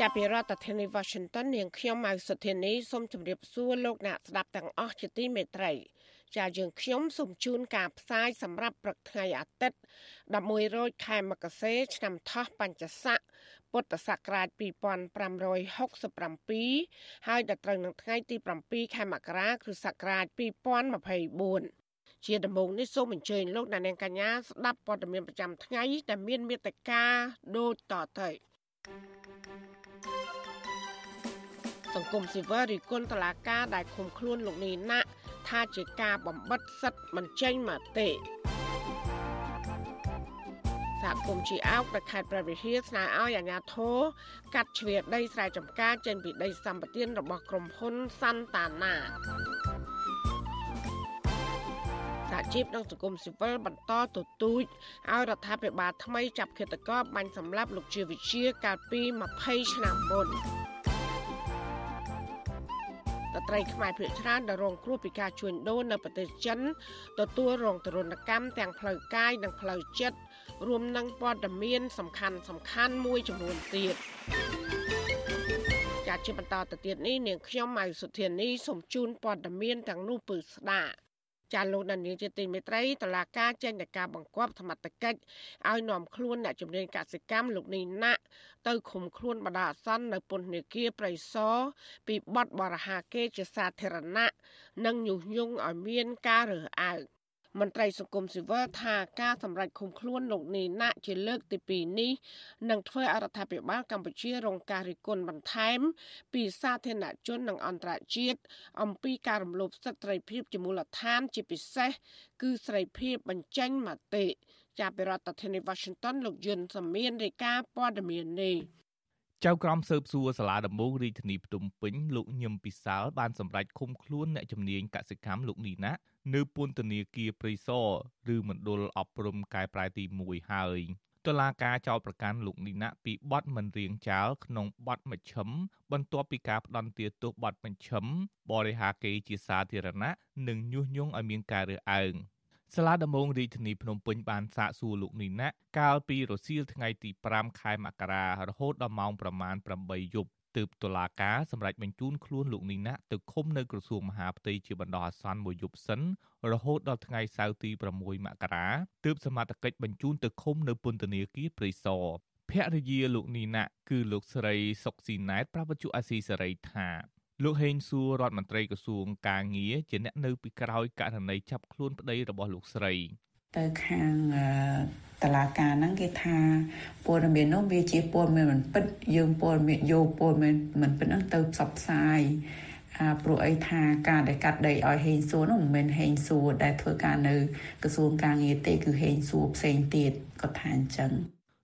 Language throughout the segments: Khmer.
ចាប់ពីរដ្ឋធានី Washington នាងខ្ញុំម៉ៅសុធានីសូមជម្រាបសួរលោកអ្នកស្ដាប់ទាំងអស់ជាទីមេត្រីចាយើងខ្ញុំសូមជូនការផ្សាយសម្រាប់ព្រឹកថ្ងៃអាទិត្យ11រោចខែមករាឆ្នាំថោះបัญចស័កពុទ្ធសករាជ2567ហើយដល់ត្រូវនឹងថ្ងៃទី7ខែមករាគ្រិស្តសករាជ2024ជាដំបូងនេះសូមអញ្ជើញលោកអ្នកនាងកញ្ញាស្ដាប់ព័ត៌មានប្រចាំថ្ងៃដែលមានមេត្តាដូចតទៅ thank you សង្គមស៊ីវិលរិះគន់តឡាការដែលឃុំខ្លួនលោកនីណាក់ថាជាការបំបិតសិទ្ធិមិនចេញមតិសហគមន៍ជាអោកនៅខេត្តព្រះវិហារស្នើឲ្យអាជ្ញាធរកាត់ជ្រៀតដីស្រែចម្ការចេញពីដីសម្បត្តិរបស់ក្រុមហ៊ុនសាន់តាណា សហជីពនិងសង្គមស៊ីវិលបន្តទទូចឲ្យរដ្ឋាភិបាលថ្មីចាប់ឃាតករបាញ់សម្លាប់លោកជាវិជាកាលពី20ឆ្នាំមុនស្ត្រីខ្មែរភាគច្រើនដែលរងគ្រោះពីការជួញដូរនៅប្រទេសចិនទទួលរងទរណកម្មទាំងផ្លូវកាយនិងផ្លូវចិត្តរួមនឹងព័ត៌មាន សំខាន់សំខាន់មួយចំនួនទៀតចាជាបន្តទៅទៀតនេះនាងខ្ញុំម៉ៅសុធានីសូមជូនព័ត៌មានទាំងនោះពឺស្ដាប់ ចាលោកដានីលជាទីមេត្រីតឡាការចេញតែការបង្គាប់សមត្ថកិច្ចឲ្យនាំខ្លួនអ្នកជំនាញកសិកម្មលោកនីណាក់ទៅឃុំខ្លួនបដាអសន្ននៅពន្ធនាគារប្រៃសណពីបទបរហាគេជាសាធារណៈនិងញុះញង់ឲ្យមានការរើសអើង មន្ត្រីសង្គមស៊ីវិលថាការសម្រេចឃុំខ្លួនលោកនីណាក់ជាលើកទី2នេះនឹងធ្វើឲ្យរដ្ឋាភិបាលកម្ពុជារងការរិះគន់បន្ថែម ពីសាធារណជននិងអន្តរជាតិអំពីការរំលោភសិទ្ធិសេរីភាពជាមូលដ្ឋានជាពិសេសគឺសេរីភាពបញ្ចេញមតិចាប់ពីរដ្ឋធានី Washington លោកយុនសមៀនរាយការណ៍ព័ត៌មាននេះចៅក្រមស៊ើបសួរសាលាដំបងរាជធានីភ្នំពេញលោកញឹមពិសាលបានសម្រេចឃុំខ្លួនអ្នកជំនាញកសិកម្មលោកនីណា នៅពន្ធនាគារព្រៃសរឬមណ្ឌលអប់រំកែប្រែទី1ហើយតុលាការចោទប្រកាន់លោកនីណាពីបទមិនរៀងចាលក្នុងបទមជ្ឈិមបន្ទាប់ពីការផ្ដន្ទាទោសបទមជ្ឈិមបរិហាកេជាសាធារណៈនិងញុះញង់ឲ្យមានការរើសអើងសាលាដំបងរាជធានីភ្នំពេញបានសាកសួរលោកនីណាកាលពីរសៀលថ្ងៃទី5ខែមករារហូតដល់ម៉ោងប្រមាណ8យប់ ទើបតុលាការសម្រេចបញ្ជូនខ្លួនលោកនីណាទៅឃុំនៅក្រសួងមហាផ្ទៃជាបណ្ដោះអាសន្នមួយយប់សិនរហូតដល់ថ្ងៃសៅរ៍ទី6មករាទើបសមត្ថកិច្ចបញ្ជូនទៅឃុំនៅពន្ធនាគារព្រៃសរភរិយាលោកនីណាគឺលោកស្រីសុកស៊ីណែតប្រពន្ធអាស៊ីសេរីថាលោកហេងសួររដ្ឋមន្ត្រីក្រសួងកាងារជាអ្នកនៅពីក្រោយករណីចាប់ខ្លួនប្តីរបស់លោកស្រី ទៅខាងតឡាការហ្នឹងគេថាព័ត៌មាននោះវាជាព័ត៌មានមិនពិតយើងព័ត៌មានយកព័ត៌មានមិនពិតហ្នឹងទៅផ្សព្វផ្សាយអាព្រោះអីថាការដែលកាត់ដីឲ្យហេងសួរនោះមិនមែនហេងសួរដែលធ្វើការនៅក្រសួងការងារទេគឺហេងសួរផ្សេងទៀតគាត់ថាអញ្ចឹង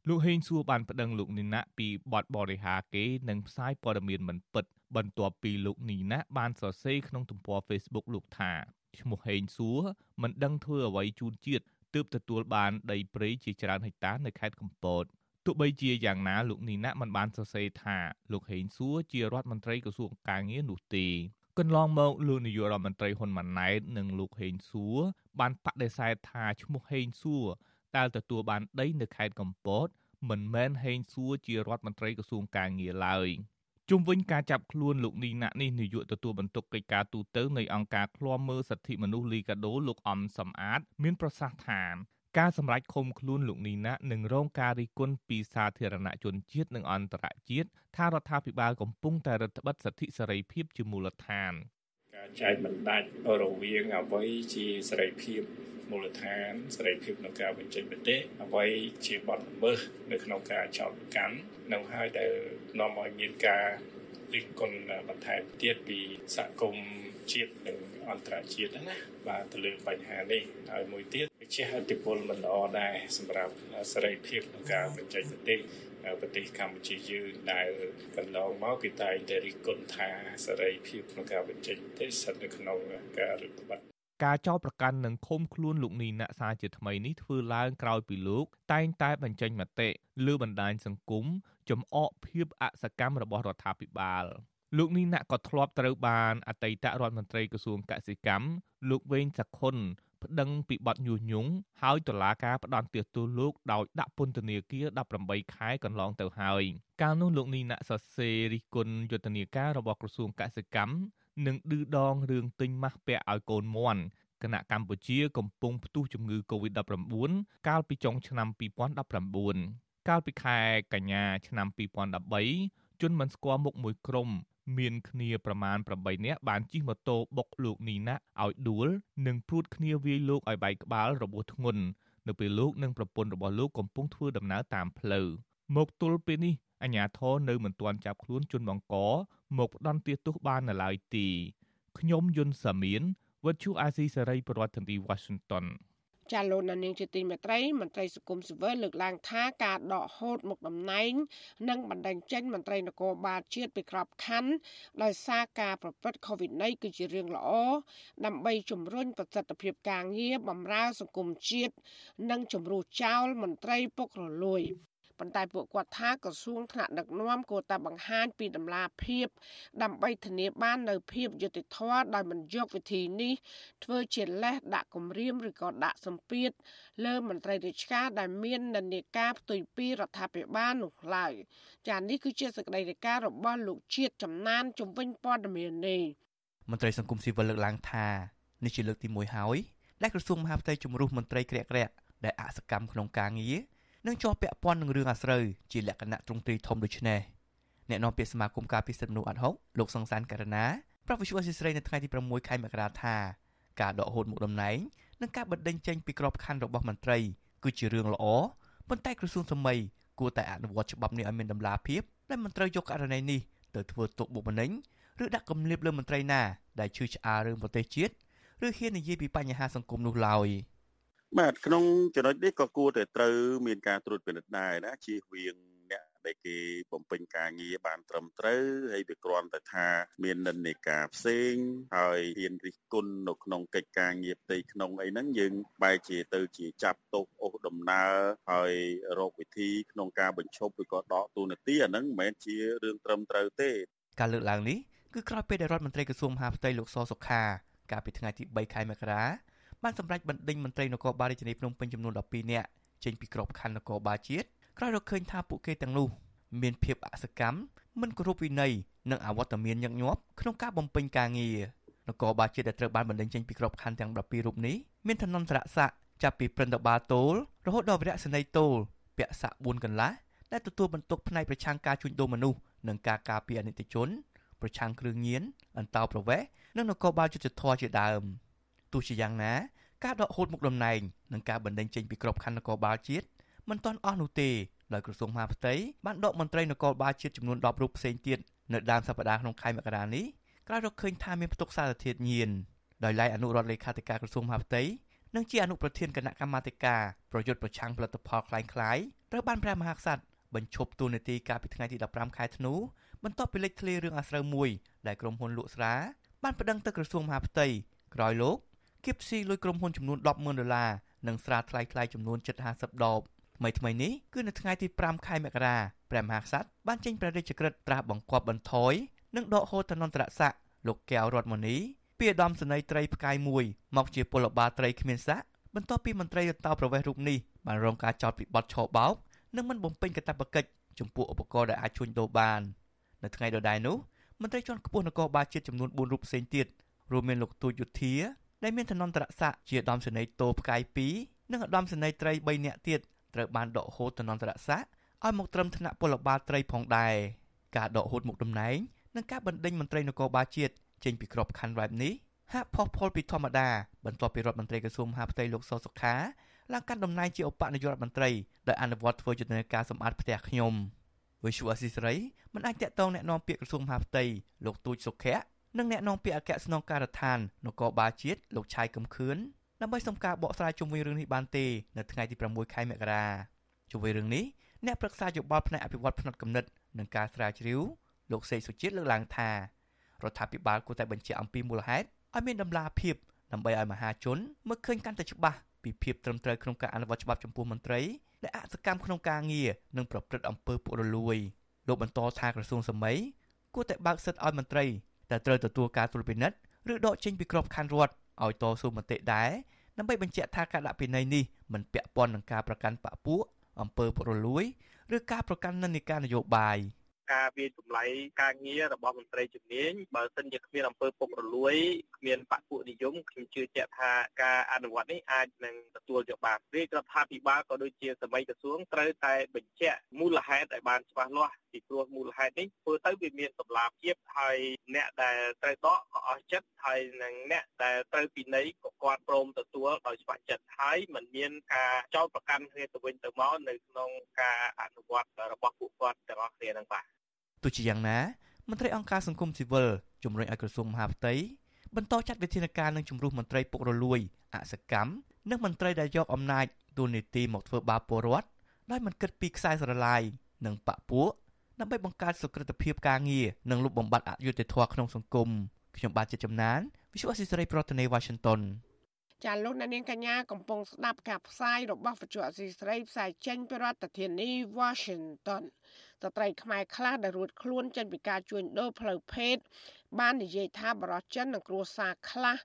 លោកហេងសួរបានប្តឹងលោកនីណាពីបទបរិហាគេនិងផ្សាយព័ត៌មានមិនពិត បន្ទាប់ពីលោកនីណាបានសរសេរក្នុងទំព័រ Facebook លោកថាឈ្មោះហេងសួរមិនដឹងធ្វើអ្វីជូនជាតិ ទើបទទួលបានដីព្រៃជាច្រើនហិកតានៅខេត្តកំពតទោះបីជាយ៉ាងណាលោកនីណាមិនបានសរសេរថាលោកហេងសួរជារដ្ឋមន្ត្រីក្រសួងកាងារនោះទេកន្លងមកលោកនាយករដ្ឋមន្ត្រីហ៊ុនម៉ាណែតនិងលោកហេងសួរបានបដិសេធថាឈ្មោះហេងសួរដែលទទួលបានដីនៅខេត្តកំពតមិនមែនហេងសួរជារដ្ឋមន្ត្រីក្រសួងកាងារឡើយ។ ជុំវិញការចាប់ខ្លួនលោកនីណាក់នេះនាយកទទួលបន្ទុកកិច្ចការទូតទៅនៃអង្គការឃ្លាំមើលសិទ្ធិមនុស្សលីកាដូលោកអំសំអាត មានប្រសាសន៍ថាការសម្រេចឃុំខ្លួនលោកនីណានឹងរងការរិះគន់ពីសាធារណជនជាតិនិងអន្តរជាតិថារដ្ឋាភិបាលកំពុងតែរឹតបន្តឹងសិទ្ធិសេរីភាពជាមូលដ្ឋានការ ចែកបណ្ដាច់រវាងអ្វីជាសេរីភាពមូលដ្ឋានសេរីភាពក្នុងការបញ្ចេញមតិអ្វីជាបទល្មើសនៅក្នុងការចោទប្រកាន់នៅហើយដែលនាំឲ្យមានការរិះគន់បន្ថែមទៀតពីសហគមន៍ជាតិនិងអន្តរជាតិណាបាទទៅលើបញ្ហានេះហើយមួយទៀតជាអតិពលមិនល្អដែរសម្រាប់សេរីភាពក្នុងការបញ្ចេញមតិ ប្រទេសកម្ពុជាយើងដែលកន្លងមកគេតែងតែរិះគន់ថាសេរីភាពក្នុងការបញ្ចេញមតិស្ថិតនៅក្នុងការរដ្ឋបတ်ការចោទប្រកាន់និងឃុំខ្លួនលោកនីណាក់សាជាថ្មីនេះធ្វើឡើងក្រោយពីលោកតែងតែបញ្ចេញមតិលើបណ្ដាញសង្គមចំអកភាពអសកម្មរបស់រដ្ឋាភិបាលលោកនីណាក់ក៏ធ្លាប់ត្រូវបានអតីតរដ្ឋមន្ត្រីក្រសួងកសិកម្មលោកវេងសខុន ប្តឹងពីបទញុះញង់ហើយតុលាការផ្តន្ទាទោសលោកដោយដាក់ពន្ធនាគារ18ខែកន្លងទៅហើយកាលនោះលោកនីណាក់សរសេររិះគន់យុទ្ធនាការរបស់ក្រសួងកសិកម្មនិងឌឺដងរឿងទិញម៉ាស់ពាក់ឲ្យកូនមន់គណៈកម្ពុជាកំពុងផ្ទុះជំងឺ Covid-19 កាលពីចុងឆ្នាំ2019កាលពីខែកញ្ញាឆ្នាំ2013ជនមិនស្គាល់មុខមួយក្រុម មានគ្នាប្រមាណ8នាក់បានជិះម៉ូតូបុកលោកនីណាឲ្យដួល និងព្រួតគ្នាវាយលោកឲ្យបែកក្បាលរបួសធ្ងន់នៅពេលលោកនិងប្រពន្ធរបស់លោកកំពុងធ្វើដំណើរតាមផ្លូវមកទល់ពេលនេះអាជ្ញាធរនៅមិនទាន់ចាប់ខ្លួនជនបង្កមកផ្ដន់ទោសបាននៅឡើយទេខ្ញុំយុនសាមៀនវិទ្យុអាស៊ីសេរីប្រធានាធិបតី Washington ចាលោកនាងជាទីមេត្រីមន្ត្រីសង្គមស៊ីវិលលើកឡើងថាការដកហូតមុខតំណែង និងបណ្ដឹងចេញមន្ត្រីនគរបាលជាតិពីក្របខ័ណ្ឌដោយសារការប្រព្រឹត្ត COVID 19គឺជារឿងល្អដើម្បីជំរុញប្រសិទ្ធភាពការងារបម្រើសង្គមជាតិនិងជំរុះចោលមន្ត្រីពុករលួយ ប៉ុន្តែពួកគាត់ថាក្រសួងថ្នាក់ដឹកនាំគួរតែបង្ហាញពីដំណាភាពដើម្បីធានាបាននៅភាពយុត្តិធម៌ដោយមិនយកវិធីនេះធ្វើជាលេសដាក់គម្រាមឬក៏ដាក់សម្ពាធលើមន្ត្រីរាជការដែលមាននិន្នាការផ្ទុយពីរដ្ឋាភិបាលនោះឡើយចា៎នេះគឺជាសេចក្តីរាយការណ៍របស់លោកជាតិចំណានជំវិញព័ត៌មាននេះមន្ត្រីសង្គមស៊ីវិលលើកឡើងថានេះជាលើកទី1ហើយដែលក្រសួងមហាផ្ទៃជំរុះមន្ត្រីក្រាក់ក្រាក់ដែលអសកម្មក្នុងការងារ និងជាប់ពាក់ព័ន្ធនឹងរឿងអាស្រូវជាលក្ខណៈទ្រង់ទ្រីធំដូចនេះអ្នកនាំពាក្យសមាគមការពិសិដ្ឋមនុស្សអាត់ហុកលោកសង្សានករណាប្រាប់វិសុវអសិស្រ័យនៅថ្ងៃទី6ខែមករាថាការដកហូតមុខតំណែងនិងការបណ្តេញចេញពីក្របខ័ណ្ឌរបស់មន្ត្រីគឺជារឿងល្អប៉ុន្តែក្រសួងសម័យគួរតែអនុវត្តច្បាប់នេះឲ្យមានតម្លាភាពដែលមន្ត្រីយកករណីនេះទៅធ្វើទុកបុកម្នេញឬដាក់គំនាបលើមន្ត្រីណាដែលឈឺឆ្អាលរឿងប្រទេសជាតិឬហ៊ាននិយាយពីបញ្ហាសង្គមនោះឡើយ។ បាទក្នុងចំណុចនេះក៏គួរតែត្រូវមានការត្រួតពិនិត្យដែរណាជៀសវាងអ្នកដែលគេបំពេញការងារបានត្រឹមត្រូវហើយវាគ្រាន់តែថាមាននិន្នាការផ្សេងហើយហ៊ានរិះគន់នៅក្នុងកិច្ចការងារផ្ទៃក្នុងអីហ្នឹងយើងបែរជាទៅជាចាប់ទោសអូសដំណើរហើយរកវិធីក្នុងការបញ្ឈប់ឬក៏ដកទូនាទីអាហ្នឹងមិនមែនជារឿងត្រឹមត្រូវទេ ការលើកឡើងនេះគឺក្រោយពេលដែលរដ្ឋមន្ត្រីក្រសួងមហាផ្ទៃលោកសសុខាកាលពីថ្ងៃទី3ខែមករា បានសម្រេចបណ្ដេញមន្ត្រីនគរបាលរាជធានីភ្នំពេញចំនួន12នាក់ចេញពីក្របខ័ណ្ឌនគរបាលជាតិក្រោយរកឃើញថាពួកគេទាំងនោះមានភាពអសកម្មមិនគោរពវិន័យនិងអវត្តមានញឹកញាប់ក្នុងការបំពេញការងារនគរបាលជាតិដែលត្រូវបានបណ្ដេញចេញពីក្របខ័ណ្ឌទាំង12រូបនេះមានឋានន្តរស័ក្តិចាប់ពីព្រឹទ្ធបាលទោលរហូតដល់វរៈសេនីយ៍ទោលពាក់ស័ក្តិ4កន្លះដែលទទួលបន្ទុកផ្នែកប្រឆាំងការជួញដូរមនុស្សនិងការការពារអនិច្ចជន ប្រឆាំងគ្រឿងញៀនអន្តោប្រវេសន៍និងនគរបាលយុតិធធជាដើម ទោះជាយ៉ាងណាការដកហូតមុខតំណែងនិងការបណ្តេញចេញពីក្របខ័ណ្ឌនគរបាលជាតិមិនទាន់អស់នោះទេដោយក្រសួងមហាផ្ទៃបានដកមន្ត្រីនគរបាលជាតិចំនួន10រូបផ្សេងទៀតនៅដើមសប្តាហ៍ក្នុងខែមករានេះក្រោយរកឃើញថាមានផ្ទុកសារធាតុញៀនដោយឡែកអនុរដ្ឋលេខាធិការក្រសួងមហាផ្ទៃនិងជាអនុប្រធានគណៈកម្មាធិការប្រយុទ្ធប្រឆាំងផលិតផលคล้ายคล้ายត្រូវបានព្រះមហាក្សត្របញ្ឈប់ទូនាទីកាលពីថ្ងៃទី15ខែធ្នូបន្ទាប់ពីលេចធ្លាយរឿងអាស្រូវមួយដែលក្រុមហ៊ុនលក់ស្រាបានប្តឹងទៅក្រសួងមហាផ្ទៃក្រោយលោក គៀបស៊ីលុយក្រុមហ៊ុនចំនួន100000ដុល្លារនិងស្រាថ្លៃថ្លៃចំនួន750ដបថ្មីថ្មីនេះគឺនៅថ្ងៃទី5ខែមករាព្រះមហាក្សត្របានចេញព្រះរាជក្រឹត្យត្រាស់បង្គាប់បន្ថយនិងដកហូតឋានន្តរស័ក្តិលោកកែវរតមនីពីឧត្តមសេនីយ៍ត្រីផ្កាយមួយមកជាពលបាលត្រីគ្មានស័ក្តិបន្ទាប់ពីមន្ត្រីរដ្ឋាភិបាលប្រវេសរូបនេះបានរងការចោទពីបទឆោបោកនិងមិនបំពេញកាតព្វកិច្ចចំពោះឧបករណ៍ដែលអាចជួញដូរបាននៅថ្ងៃដដែលនោះមន្ត្រីជាន់ខ្ពស់នគរបាលជាតិចំនួន4រូបផ្សេងទៀតរួមមានលោកទូចយុធា ដែលមានឋានន្តរស័ក្តិជាឧត្តមសេនីយ៍តូផ្កាយ2និងឧត្តមសេនីយ៍ត្រី3នាក់ទៀតត្រូវបានដកហូតឋានន្តរស័ក្តិឲ្យមកត្រឹមថ្នាក់ពលបាលត្រីផងដែរការដកហូតមុខតំណែងនិងការបណ្ដេញមន្ត្រីនគរបាលជាតិចេញពីក្របខ័ណ្ឌបែបនេះហាក់ផុសផុលពីធម្មតាបន្ទាប់ពីរដ្ឋមន្ត្រីក្រសួងមហាផ្ទៃលោកសសុខាឡើងកាន់តំណែងជាឧបនាយករដ្ឋមន្ត្រីដោយអនុវត្តធ្វើយុទ្ធនាការសម្អាតផ្ទះខ្ញុំវិសុវអសីសេរីមិនអាចតកតងแนะនាំពាក្យក្រសួងមហាផ្ទៃលោកទូចសុខៈ និងអ្នកនាំពាក្យអគ្គស្នងការដ្ឋាននគរបាលជាតិលោកឆៃកំខឿនដើម្បីសុំការបកស្រាយជុំវិញរឿងនេះបានទេនៅថ្ងៃទី6ខែមករាជុំវិញរឿងនេះអ្នកប្រឹក្សាយោបល់ផ្នែកអភិវឌ្ឍផ្នែកកំណត់និងការស្រាវជ្រាវលោកសេកសុជាតិលើកឡើងថារដ្ឋាភិបាលគួរតែបញ្ជាក់អំពីមូលហេតុឲ្យមានដំណាភាពដើម្បីឲ្យមហាជនមើលឃើញកាន់តែច្បាស់ពីភាពត្រឹមត្រូវក្នុងការអនុវត្តច្បាប់ចំពោះមន្ត្រីដែលអសកម្មក្នុងការងារនិងប្រព្រឹត្តអំពើពុករលួយលោកបន្តថាក្រសួងសម័យគួរតែបើកសិទ្ធិឲ្យមន្ត្រី ដែលត្រូវទទួលការត្រួតពិនិត្យឬដកចេញពីក្របខ័ណ្ឌរដ្ឋឲ្យតស៊ូមតិដែរដើម្បីបញ្ជាក់ថាការដាក់ពិន័យនេះមិនពាក់ព័ន្ធនឹងការប្រកាន់បពពួកអំពើពុករលួយ ឬការប្រកាន់និន្នាការនយោបាយ។ ការវាតម្លៃការងាររបស់មន្ត្រីជំនាញបើសិនជាគ្មានអំពើពុករលួយគ្មានបពុនិយមខ្ញុំជឿជាក់ថាការអនុវត្តនេះអាចនឹងទទួលយកបានរាជរដ្ឋាភិបាលក៏ដូចជាសម័យក្រសួងត្រូវតែបញ្ជាក់មូលហេតុឲ្យបានច្បាស់លាស់ពីព្រោះមូលហេតុនេះធ្វើទៅវាមានសម្លាប់ភាពហើយអ្នកដែលត្រូវដកក៏អស់ចិត្តហើយនឹងអ្នកដែលត្រូវពិន័យក៏គាត់ព្រមទទួលដោយច្បាស់ចិត្តហើយมันមានការចោទប្រកាន់គ្នាទៅវិញទៅមកនៅក្នុងការអនុវត្តរបស់ពួកគាត់ទាំងអស់គ្នានឹងបាទ ទោះជាយ៉ាងណាមន្ត្រីអង្គការសង្គមស៊ីវិលជំរុញឲ្យក្រសួងមហាផ្ទៃបន្តចាត់វិធានការនឹងជំរុះមន្ត្រីពុករលួយអសកម្មនិងមន្ត្រីដែលយកអំណាចទូនីតិមកធ្វើបាបពលរដ្ឋដោយមិនគិតពីខ្សែស្រឡាយនិងបពពួកដើម្បីបង្កើតសុក្រិតភាពការងារនិងលុបបំបាត់អយុត្តិធម៌ក្នុងសង្គមខ្ញុំបាទជាចំណាន Visual Assisray ប្រធានាទី Washington ចាលោកនាងកញ្ញាកំពុងស្ដាប់ការផ្សាយរបស់វិទ្យុអសីស្រីផ្សាយចេញពីរដ្ឋធានី Washington ស្ត្រីខ្មែរខ្លះដែលរួចខ្លួនចេញពីការជួញដូរផ្លូវភេទបាននិយាយថាបរិចិននិងគ្រួសារខ្លះ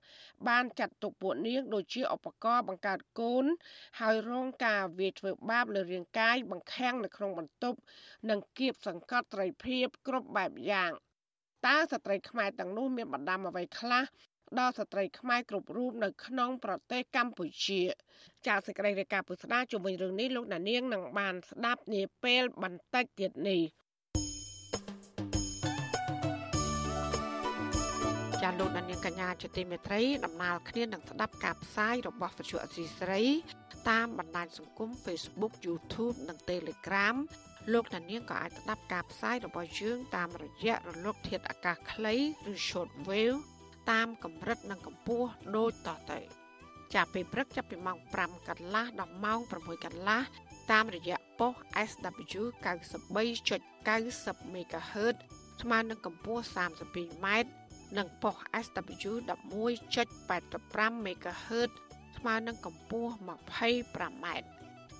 បានចាត់ទុកពួកនាងដូចជាឧបករណ៍បង្កើតកូន ហើយរងការវាយធ្វើបាបលើរាងកាយបង្ខាំងនៅក្នុងបន្ទប់និងគៀបសង្កត់ត្រីភាពគ្រប់បែបយ៉ាងតើស្ត្រីខ្មែរទាំងនោះមានបណ្ដាំអ្វីខ្លះ ដល់ស្ត្រីខ្មែរគ្រប់រូបនៅក្នុងប្រទេសកម្ពុជាចាសសេចក្តីរាយការណ៍ពុស្ដាជុំវិញរឿងនេះលោកដានៀងនឹងបានស្ដាប់នាពេលបន្តិចទៀតនេះចាលោកដានៀងកញ្ញាជាទីមេត្រីដំណើរគ្នានឹងស្ដាប់ការផ្សាយរបស់វិទ្យុអសីស្រី តាមបណ្ដាញសង្គម Facebook YouTube និង Telegram លោកដានៀងក៏អាចស្ដាប់ការផ្សាយរបស់យើងតាមរយៈរលកធាតុអាកាសខ្លីឬ Shortwave តាមកម្រិតនិងកម្ពស់ដូចតទៅចាប់ពីព្រឹកចាប់ពីម៉ោង5កន្លះដល់ម៉ោង6កន្លះតាមរយៈប៉ុស SW 93.90 MHz ស្មើនឹងកម្ពស់ 32m និងប៉ុស SW 11.85 MHz ស្មើនឹងកម្ពស់ 25m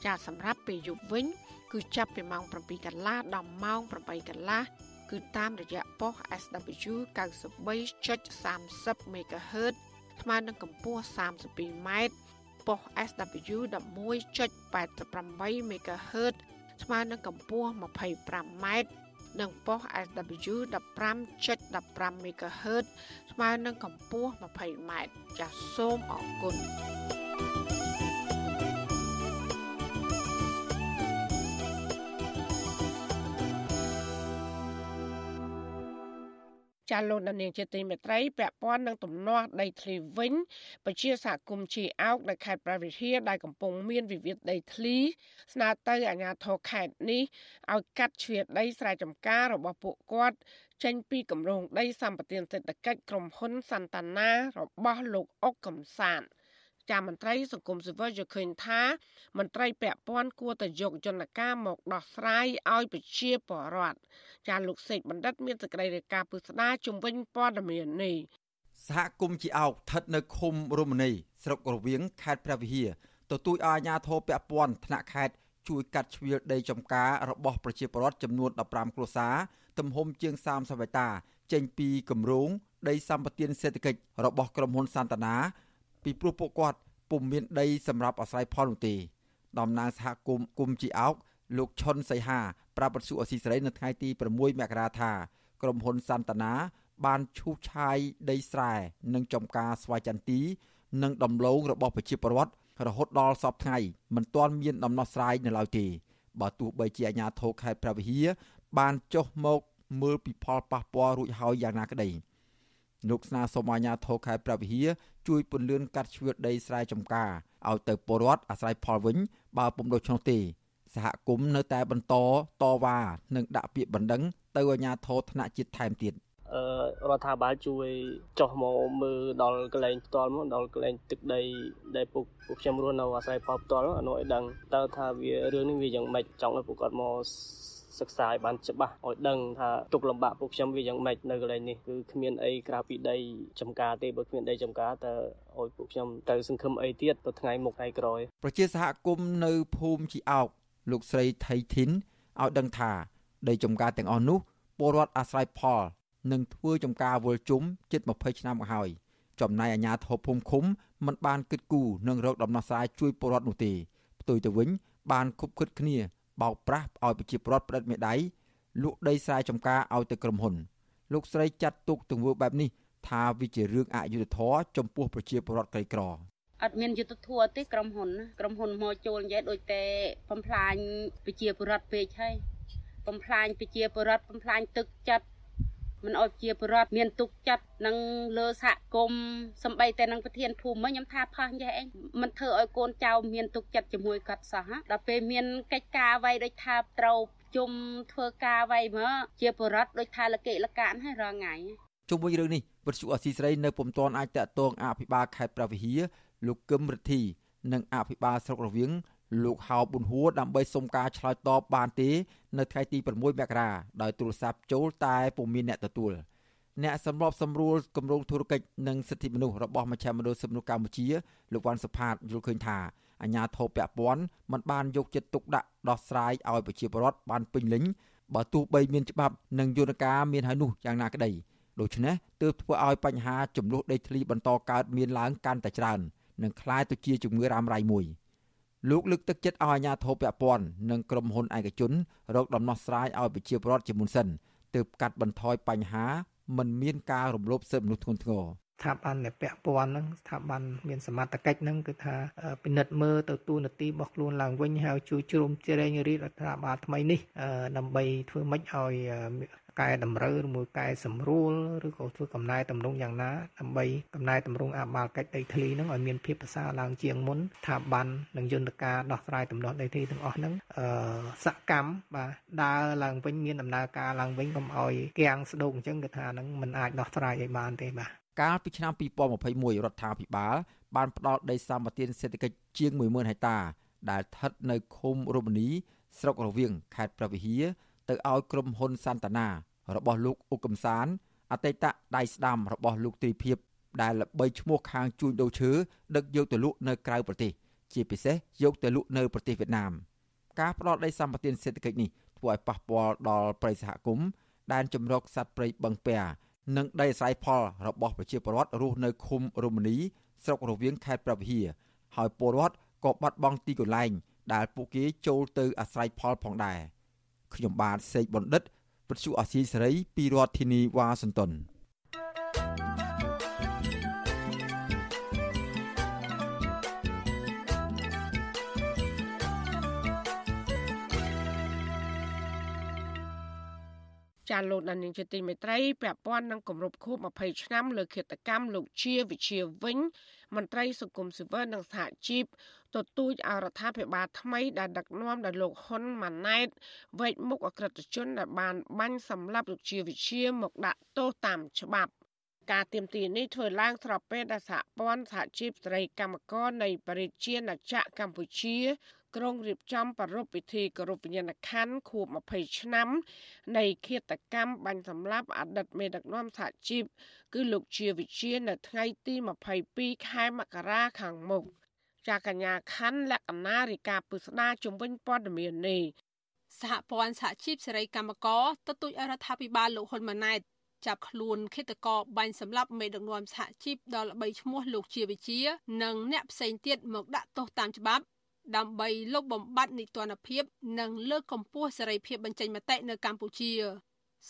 ចាសម្រាប់ពេលយប់វិញ គឺចាប់ពីម៉ោង7កន្លះដល់ម៉ោង8កន្លះ គឺតាមរយៈប៉ុស SW 93.30 MHz ស្មើនឹងកម្ពស់ 32m ប៉ុស SW 11.88 MHz ស្មើនឹងកម្ពស់ 25m និងប៉ុស SW 15.15 MHz ស្មើនឹងកម្ពស់ 20m ចាសសូមអរគុណ ចាលោកនាងជាទីមេត្រីពាក់ព័ន្ធនឹងទំនាស់ដីធ្លីវិញពជាសហគមន៍ជាអោកនៅខេត្តប្រវត្តិហាដែលកំពុងមានវិវាទដីធ្លីស្នើទៅអាជ្ញាធរខេត្តនេះឲ្យកាត់ជ្រៀតដីស្រែចម្ការរបស់ពួកគាត់ចេញពីគម្រោងដីសម្បត្តិសេដ្ឋកិច្ចក្រុមហ៊ុនសន្តានារបស់លោកអុកកំសាន្ត ចាមន្ត្រីសង្គមស៊ីវិលយល់ឃើញថា មន្ត្រីពាក់ព័ន្ធគួរតែយកយន្តការមកដោះស្រាយឲ្យប្រជាពលរដ្ឋចាលោកសេកបណ្ឌិតមានសេចក្តីរាយការណ៍ពុស្ដាជំវិញព័ត៌មាននេះសហគមន៍ជាអោកស្ថិតនៅឃុំរមនីស្រុករវៀងខេត្តព្រះវិហារទទូចឲ្យអាជ្ញាធរពាក់ព័ន្ធថ្នាក់ខេត្តជួយកាត់ជ្រៀលដីចំការរបស់ប្រជាពលរដ្ឋចំនួន15គ្រួសារទំហំជាង30ហិកតាចេញពីគម្រោងដីសម្បត្តិសេដ្ឋកិច្ចរបស់ក្រុមហ៊ុនសន្តានា ពីព្រោះពួកគាត់ពុំមានដីសម្រាប់អាស្រ័យផលនោះទេតំណាងសហគមន៍គុំជីអោកលោកឈុនសីហាប្រាប់បទសុអសីសេរីនៅថ្ងៃទី6មករាថាក្រុមហ៊ុនសន្តានាបានឈូសឆាយដីស្រែនិងចំការស្វាយចន្ទីនិងដំឡូងរបស់ប្រជាពលរដ្ឋរហូតដល់សពថ្ងៃមិនទាន់មានដំណោះស្រាយនៅឡើយទេបើទោះបីជាអាជ្ញាធរខេត្តព្រះវិហារបានចុះមកមើលពីផលប៉ះពាល់រួចហើយយ៉ាងណាក្តី លោកស្នើសុំអាជ្ញាធរខេត្តព្រះវិហារជួយពន្លឿនកាត់ជ្រឿដីស្រែចម្ការឲ្យទៅពលរដ្ឋអាស្រ័យផលវិញបើពុំដូច្នោះទេសហគមន៍នៅតែបន្តតវ៉ានិងដាក់ពាក្យបណ្ដឹងទៅអាជ្ញាធរថ្នាក់ជាតិថែមទៀតរដ្ឋាភិបាលជួយចុះមកមើលដល់កន្លែងផ្ទាល់មកដល់កន្លែងទឹកដីដែលពួកពួកខ្ញុំរស់នៅអាស្រ័យផលផ្ទាល់អានោះឲ្យដឹងតើថាវារឿងនេះវាយ៉ាងម៉េចចង់ឲ្យពួកគាត់មក សិក្សាឲ្យបានច្បាស់ឲ្យដឹងថាទុកលំបាកពួកខ្ញុំវាយ៉ាងម៉េចនៅកន្លែងនេះគឺគ្មានអីក្រៅពីដីចំការទេបើគ្មានដីចំការតើឲ្យពួកខ្ញុំទៅសង្ឃឹមអីទៀតទៅថ្ងៃមុខថ្ងៃក្រោយប្រជាសហគមន៍នៅភូមិជីអោកលោកស្រីថៃធីនឲ្យដឹងថា ដីចំការទាំងអស់នោះពលរដ្ឋអាស្រ័យផលនឹងធ្វើចំការវល់ជុំជិត20ឆ្នាំមកហើយចំណែកអាជ្ញាធរភូមិឃុំមិនបានគិតគូរនឹងរកដំណោះស្រាយជួយពលរដ្ឋនោះទេផ្ទុយទៅវិញបានគប់គិតគ្នា បោកប្រាស់ឲ្យប្រជាពលរដ្ឋផ្តិតមេដៃលក់ដីស្រែចម្ការឲ្យទៅក្រុមហ៊ុន លោកស្រីចាត់ទុកទង្វើបែបនេះថាវាជារឿងអយុត្តិធម៌ចំពោះប្រជាពលរដ្ឋក្រីក្រអត់មានយុទ្ធធัวទេក្រុមហ៊ុនក្រុមហ៊ុនមកចូលនិយាយដូចតែបំផ្លាញប្រជាពលរដ្ឋពេកហើយបំផ្លាញប្រជាពលរដ្ឋបំផ្លាញទឹកចិត្ត មិនអោយជាបរដ្ឋមានទុកចិត្តនឹងលើសហគមន៍សំបីតែនឹងប្រធានភូមិខ្ញុំថាផោះចេះអីមិនធ្វើឲ្យកូនចៅមានទុកចិត្តជាមួយគាត់សោះដល់ពេលមានកិច្ចការអ្វីដូចថាត្រូវជុំធ្វើការអ្វីមកជាបរដ្ឋដូចថាលកិលកានហើយរងថ្ងៃជុំវិញរឿងនេះវិទ្យុអស៊ីសេរីនៅពុំទាន់អាចតាក់ទងអភិបាលខេត្តប្រវត្តិហាលោកកឹមរិទ្ធីនិងអភិបាលស្រុករវៀង លោកហៅប៊ុនហួរដើម្បីសុំការឆ្លើយតបបានទេនៅថ្ងៃទី6មករាដោយទូរស័ព្ទចូលតែពុំមានអ្នកទទួលអ្នកសម្របសម្រួលគម្រោងធុរកិច្ចនិងសិទ្ធិមនុស្សរបស់មជ្ឈមណ្ឌលសិទ្ធិមនុស្សកម្ពុជាលោកវ៉ាន់សុផាតយល់ឃើញថាអាញាធរពពាន់មិនបានយកចិត្តទុកដាក់ដោះស្រាយឲ្យប្រជាពលរដ្ឋបានពេញលេញបើទោះបីមានច្បាប់និងយន្តការមានហើយនោះយ៉ាងណាក្តីដូច្នេះទើបធ្វើឲ្យបញ្ហាចំនួនដីធ្លីបន្តកើតមានឡើងកាន់តែច្រើននិងคล้ายទៅជាជំងឺរ៉ាំរ៉ៃមួយ។ លោកលើកទឹកចិត្តឲ្យអាជ្ញាធរពាក់ព័ន្ធនិងក្រុមហ៊ុនឯកជនរកដំណោះស្រាយឲ្យប្រជាពលរដ្ឋជាមុនសិនទើបកាត់បន្ថយបញ្ហាមិនមានការរំលោភសិទ្ធិមនុស្សធ្ងន់ធ្ងរស្ថាប័នដែលពាក់ព័ន្ធហ្នឹងស្ថាប័នមានសមត្ថកិច្ចហ្នឹងគឺថាពិនិត្យមើលទៅទូនាទីរបស់ខ្លួនឡើងវិញហើយជួយជ្រោមជ្រែងរាជរដ្ឋាភិបាលថ្មីនេះដើម្បីធ្វើម៉េចឲ្យ កែតម្រូវឬមួយកែសម្រួលឬក៏ធ្វើកំណែតម្រង់យ៉ាងណាដើម្បីកំណែតម្រង់អបាលកិច្ចដីធ្លីហ្នឹងឲ្យមានភាពប្រសើរឡើងជាងមុនស្ថាប័ននិងយន្តការដោះស្រាយទំនាស់ដីធ្លីទាំងអស់ហ្នឹងអឺសកម្មបាទដើរឡើងវិញមានដំណើរការឡើងវិញកុំឲ្យគាំងស្ដោកអញ្ចឹងគឺថាហ្នឹងมันអាចដោះស្រាយឲ្យបានទេបាទកាលពីឆ្នាំ2021រដ្ឋាភិបាលបានផ្ដល់ដីសម្បត្តិសេដ្ឋកិច្ចជាង10000ហិកតា ដែលស្ថិតនៅឃុំរមនីស្រុករវៀងខេត្តព្រះវិហារ ទៅឲ្យក្រុមហ៊ុនសន្តានារបស់លោកអ៊ុកកំសានអតីតដៃស្ដាំរបស់លោកទ្រីភិបដែលល្បីឈ្មោះខាងជួញដូរឈើដឹកយកទៅលក់នៅក្រៅប្រទេស ជាពិសេសយកទៅលក់នៅប្រទេសវៀតណាមការផ្ដល់ដីសម្បត្តិសេដ្ឋកិច្ចនេះធ្វើឲ្យប៉ះពាល់ដល់ប្រិយសហគមន៍ដែនជំរកសត្វព្រៃបឹងពែនិងដីអាស្រ័យផលរបស់ប្រជាពលរដ្ឋរស់នៅឃុំរមនីស្រុករវៀងខេត្តប្រវត្តិហាហើយពលរដ្ឋក៏បាត់បង់ទីកន្លែងដែលពួកគេចូលទៅអាស្រ័យផលផងដែរ ខ្ញុំបាទសេកបណ្ឌិតពទ្យុអាស៊ីសេរីពីរដ្ឋធានីវ៉ាស៊ីនតោនចាលោកដានីងជាទីមេត្រីពាក់ព័ន្ធនឹងគម្រប់ខួប20ឆ្នាំលើគិតកម្មលោកជាវិជាវិញ មន្ត្រីសង្គមស៊ីវិលនិងសហជីពទទូចអរដ្ឋាភិបាលថ្មីដែលដឹកនាំដោយលោកហ៊ុនម៉ាណែតវែកមុខអក្រិតជនដែលបានបាញ់សម្លាប់លោកជាវិជាមកដាក់ទោសតាមច្បាប់ការទៀមទានេះធ្វើឡើងស្របពេលដែលសហព័ន្ធសហជីពស្រីកម្មករនៃបរិជាណាចក្រកម្ពុជា ក្រុងរៀបចំប្រារព្ធពិធីគោរពវិញ្ញាណក្ខន្ធខួប20ឆ្នាំ នៃឃាតកម្មបាញ់សម្លាប់អតីតមេដឹកនាំសហជីពគឺលោកជាវិជានៅថ្ងៃទី22ខែមករាខាងមុខចាកញ្ញាខណ្ឌលក្ខណារិកាពុស្ដាជំវិញព័ត៌មាននេះសហព័ន្ធសហជីពសេរីកម្មករទទូចអរដ្ឋាភិបាលលោកហ៊ុនម៉ាណែតចាប់ខ្លួនឃាតករបាញ់សម្លាប់មេដឹកនាំសហជីពដល់ល្បីឈ្មោះលោកជាវិជា និងអ្នកផ្សេងទៀតមកដាក់ទោសតាមច្បាប់ ដើម្បីលុបបំបាត់នីតិរដ្ឋភាព និងលើកកម្ពស់សេរីភាពបញ្ចេញមតិនៅកម្ពុជា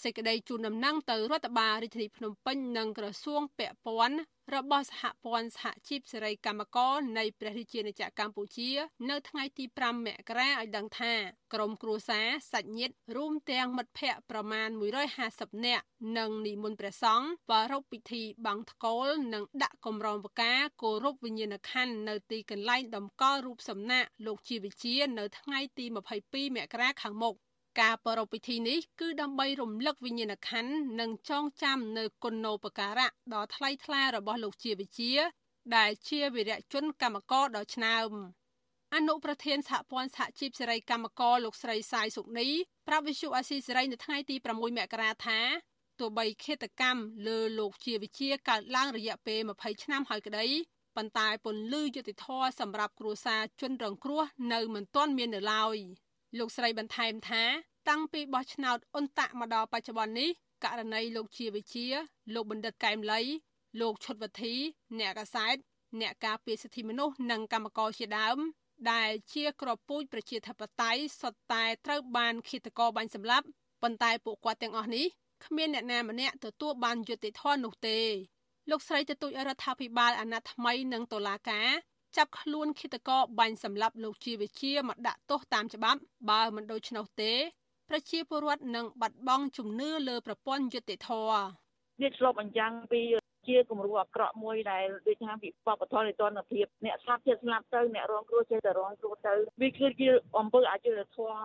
សេចក្តីជូនដំណឹងទៅរដ្ឋបាលរាជធានីភ្នំពេញនិងក្រសួងពាក់ព័ន្ធរបស់សហព័ន្ធសហជីពសេរីកម្មករនៃព្រះរាជាណាចក្រកម្ពុជា នៅថ្ងៃទី5មករាឲ្យដឹងថាក្រុមគ្រួសារសាច់ញាតិរួមទាំងមិត្តភ័ក្តិប្រមាណ150នាក់និងនិមន្តព្រះសង្ឃប្រារព្ធពិធីបាំងថ្កូល និងដាក់កម្រងផ្កាគោរពវិញ្ញាណក្ខន្ធនៅទីកន្លែងតម្កល់រូបសំណាកលោកជាវិជា នៅថ្ងៃទី22មករាខាងមុខ ការប្រារព្ធពិធីនេះគឺដើម្បីរំលឹកវិញ្ញាណក្ខន្ធនិងចងចាំនៅគុណូបការៈដ៏ថ្លៃថ្លារបស់លោកជាវិជា ដែលជាវីរៈជនកម្មករដ៏ឆ្នើមអនុប្រធានសហព័ន្ធសហជីពសេរីកម្មករលោកស្រីសាយសុកនីប្រាប់វិសុអាស៊ីសេរីនៅថ្ងៃទី6មករាថាទោះបីឃាតកម្មលើលោកជាវិជាកើតឡើងរយៈពេល20ឆ្នាំហើយក្តីប៉ុន្តែពន្លឺយុតិធធសម្រាប់គ្រួសារជនរងគ្រោះនៅមិនទាន់មាននៅឡើយ លោកស្រីបន្ថែមថា តាំងពីបោះឆ្នោតអ៊ុនតាក់មកដល់បច្ចុប្បន្ននេះករណីលោកជាវិជា លោកបណ្ឌិតកែមលី លោកឈុតវធី អ្នកកសែតអ្នកការពារសិទ្ធិមនុស្សនិងកម្មករជាដើម ដែលជាក្របពូជប្រជាធិបតេយ្យសុទ្ធតែត្រូវបានឃាតករបាញ់សម្លាប់ប៉ុន្តែពួកគាត់ទាំងអស់នេះគ្មានអ្នកណាម្នាក់ទទួលបានយុត្តិធម៌នោះទេលោកស្រីទទូចរដ្ឋាភិបាលអាណត្តិថ្មីនិងតុលាការ ចាប់ខ្លួនឃាតករបាញ់សម្លាប់លោកជាវិជាមកដាក់ទោសតាមច្បាប់ បើមិនដូច្នោះទេប្រជាពលរដ្ឋនឹងបាត់បង់ជំនឿលើប្រព័ន្ធយុត្តិធម៌វាឆ្លុះបញ្ចាំងពី ជាគំរូអាក្រក់មួយដែលដូចថាវិបត្តិធម៌នៃតនភាពអ្នកស្លាប់ចិត្តស្លាប់ទៅអ្នករងគ្រោះចេះតែរងគ្រោះទៅវាគឺជាអំពើអយុត្តិធម៌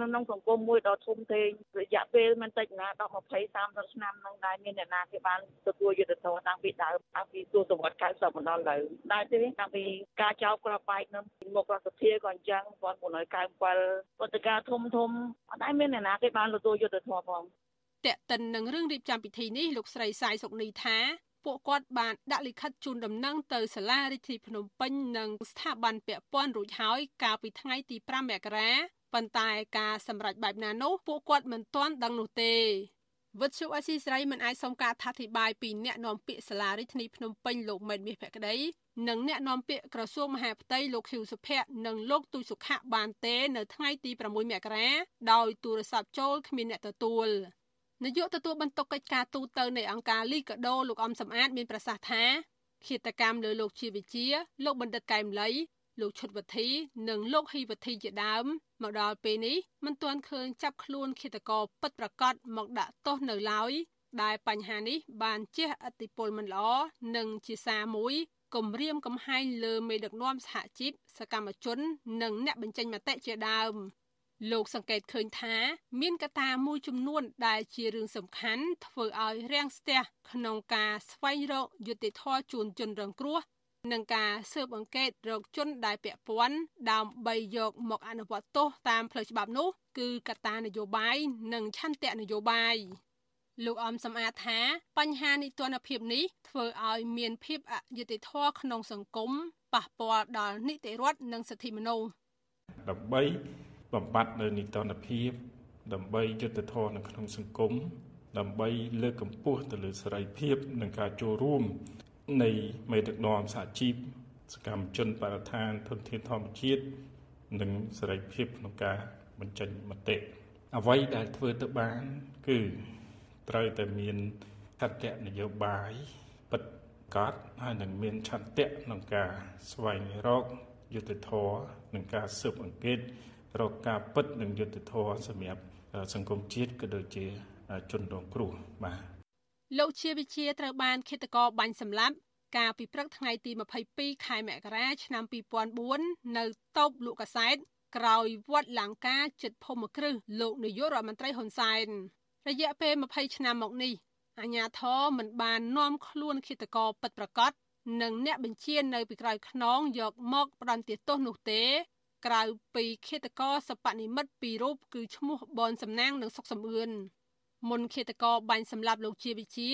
នៅក្នុងសង្គមមួយដ៏ធំធេងរយៈពេលមិនតិចណា10 20 30ឆ្នាំនឹងដែរមានអ្នកណាគេបានទទួលយុត្តិធម៌តាំងពីដើមតាំងពីទសវត្ស90មកដល់ឥឡូវដែរទេតាំងពីការចោលក្របបែកនៅមុខរដ្ឋសភាក៏អញ្ចឹង1997ព្រឹត្តិការណ៍ធំធំអត់ដែរមានអ្នកណាគេបានទទួលយុត្តិធម៌ផងតេតិននឹងរឿងរៀបចំពិធីនេះលោកស្រីសាយសុកនីថា ពួកគាត់បានដាក់លិខិតជូនដំណឹងទៅសាលារាជធានីភ្នំពេញនិងស្ថាប័នពាក់ព័ន្ធរួចហើយកាលពីថ្ងៃទី5មករាប៉ុន្តែការសម្រេចបែបណានោះពួកគាត់មិនទាន់ដឹងនោះទេវិទ្យុអស៊ីសេរីមិនអាចសុំការអធិប្បាយពីអ្នកនាំពាក្យសាលារាជធានីភ្នំពេញលោកមេតមាសភក្តីនិងអ្នកនាំពាក្យក្រសួងមហាផ្ទៃលោកខៀវសុភ័ក្រនិងលោកទូចសុខៈបានទេ នៅថ្ងៃទី6មករាដោយទូរស័ព្ទចូលគ្មានអ្នកទទួល នាយកទទួលបន្ទុកកិច្ចការទូតទៅនៃអង្គការលីកាដូលោកអំសំអាតមានប្រសាសន៍ថាឃាតកម្មលើលោកជាវិជាលោកបណ្ឌិតកែមលីលោកឈុតវធីនិងលោកហ៊ីវធីជាដើមមកដល់ពេលនេះមិនទាន់ឃើញចាប់ខ្លួនឃាតករពិតប្រាកដមកដាក់ទោសនៅឡើយដែលបញ្ហានេះបានជះឥទ្ធិពលមិនល្អនិងជាសារមួយគំរាមកំហែងលើមេដឹកនាំសហជីពសកម្មជន និងអ្នកបញ្ចេញមតិជាដើម លោកសង្កេតឃើញថា មានកត្តាមួយចំនួន ដែលជារឿងសំខាន់ធ្វើឲ្យរាំងស្ទះក្នុងការស្វែងរកយុត្តិធម៌ជូនជនរងគ្រោះនិងការស៊ើបអង្កេតរកជនដែលពាក់ព័ន្ធដើម្បីយកមកអនុវត្តទោសតាមផ្លូវច្បាប់នោះ គឺកត្តានយោបាយនិងឆន្ទៈនយោបាយលោកអំសំអាតថា បញ្ហានីតិរដ្ឋភាពនេះធ្វើឲ្យមានភាពអយុត្តិធម៌ក្នុងសង្គមប៉ះពាល់ដល់នីតិរដ្ឋនិងសិទ្ធិមនុស្សដើម្បី បំបត្តិនៅនីតិរដ្ឋភាព ដើម្បីយុត្តិធម៌នៅក្នុងសង្គមដើម្បីលើកកម្ពស់ទៅលើសេរីភាពនិងការចូលរួមនៃមេដឹកនាំសហជីពសកម្មជនបរិស្ថានធនធានធម្មជាតិនិងសេរីភាពក្នុងការបញ្ចេញមតិអ្វីដែលធ្វើទៅបាន គឺត្រូវតែមានឆន្ទៈនយោបាយពិតកត់ហើយនឹងមានឆន្ទៈក្នុងការស្វែងរកយុត្តិធម៌និងការស៊ើបអង្កេត រកការពិតនិងយុត្តិធម៌សម្រាប់សង្គមជាតិក៏ដូចជាជនរងគ្រោះបាទលោកជាវិជាត្រូវបានឃាតករបាញ់សម្លាប់កាលពីព្រឹកថ្ងៃទី22ខែមករាឆ្នាំ2004នៅតូបលក់កាសែតក្រោយវត្តលង្កាចិត្តភូមិគ្រឹះលោកនាយករដ្ឋមន្ត្រីហ៊ុនសែនរយៈពេល20ឆ្នាំមកនេះអាញាធរមិនបាននាំខ្លួនឃាតករពិតប្រាកដនិងអ្នកបញ្ជានៅពីក្រោយខ្នងយកមកផ្ដន្ទាទោសនោះទេ ក្រៅពីឃាតករសពនិមិត្តពីររូបគឺឈ្មោះបនសំណាងនិងសុកសំអឿនមុនឃាតករបាញ់សម្លាប់លោកជាវិជា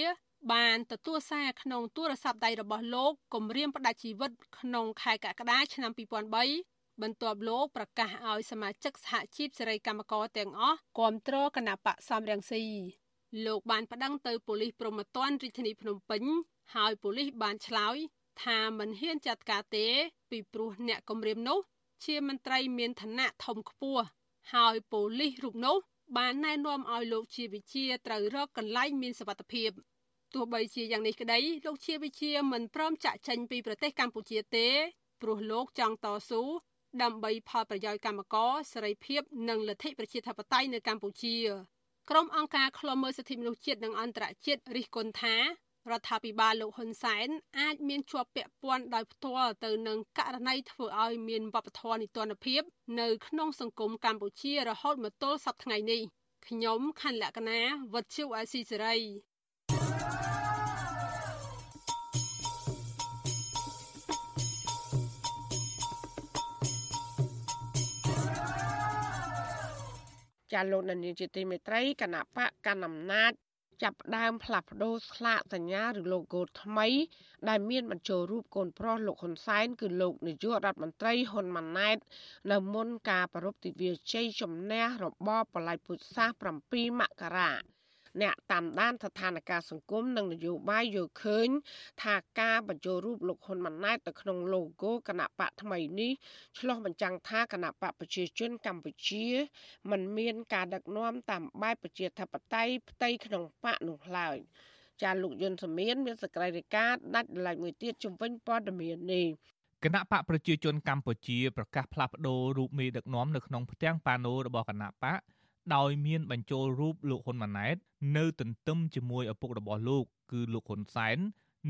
បានទទួលសារក្នុងទូរស័ព្ទដៃរបស់លោកគម្រាមផ្ដាច់ជីវិតក្នុងខែកក្កដាឆ្នាំ2003បន្ទាប់លោកប្រកាសឲ្យសមាជិកសហជីពសេរីកម្មករទាំងអស់គាំទ្រគណៈបកសំរងស៊ីលោកបានប្តឹងទៅប៉ូលីសព្រហ្មទណ្ឌរាជធានីភ្នំពេញហើយប៉ូលីសបានឆ្លើយថាមិនហ៊ានចាត់ការទេពីព្រោះអ្នកគម្រាមនោះ ជាមន្ត្រីមានឋានៈធំខ្ពស់ហើយប៉ូលីសរូបនោះបានណែនាំឲ្យលោកជាវិជាត្រូវរកកន្លែងមានសុវត្ថិភាពទោះបីជាយ៉ាងនេះក្តីលោកជាវិជាមិនព្រមចាក់ចេញពីប្រទេសកម្ពុជាទេព្រោះលោកចង់តស៊ូដើម្បីផលប្រយោជន៍កម្មករសេរីភាពនិងលទ្ធិប្រជាធិបតេយ្យនៅកម្ពុជាក្រុមអង្គការឃ្លាំមើលសិទ្ធិមនុស្សជាតិនិងអន្តរជាតិរិះគន់ថា រដ្ឋាភិបាលលោកហ៊ុនសែនអាចមានជាប់ពាក់ព័ន្ធដោយផ្ទាល់ទៅនឹងករណីធ្វើឲ្យមានវប្បធម៌នីតិរដ្ឋភាពនៅក្នុងសង្គមកម្ពុជារហូតមកទល់សប្តាហ៍ថ្ងៃនេះខ្ញុំខណ្ឌលក្ខណាវុទ្ធុអាស៊ីសេរីចាលោកនានីជាទីមេត្រីគណៈបកកណ្ដាលអំណាច ចាប់ផ្ដើមផ្លាស់ប្ដូរស្លាកសញ្ញាឬ logo ថ្មី ដែលមានបញ្ចូលរូបកូនប្រុសលោកហ៊ុនសែនគឺលោកនាយករដ្ឋមន្ត្រីហ៊ុនម៉ាណែតនៅមុនការប្រពៃទិវាជ័យជំនះរបបបល្ល័យពុទ្ធសាស7មករា អ្នកតាមដានស្ថានភាពសង្គមនិងនយោបាយយល់ឃើញ ថាការបញ្ចូលរូបលោកហ៊ុនម៉ាណែតទៅក្នុង logo គណៈបកថ្មីនេះឆ្លុះបញ្ចាំងថាគណៈបកប្រជាជនកម្ពុជាមិនមានការដឹកនាំតាមបែបប្រជាធិបតេយ្យផ្ទៃក្នុងបកនោះឡើយចាលោកយុនសមៀនមានសក្តិការដាច់ដライមួយទៀតជំវិញព័ត៌មាននេះគណៈបកប្រជាជនកម្ពុជាប្រកាសផ្លាស់ប្ដូររូបមេដឹកនាំនៅក្នុងផ្ទាំងប៉ាណូរបស់គណៈបក ដោយមានបញ្ចូលរូបលោកហ៊ុនម៉ាណែតនៅទន្ទឹមជាមួយឪពុករបស់លោក គឺលោកហ៊ុនសែន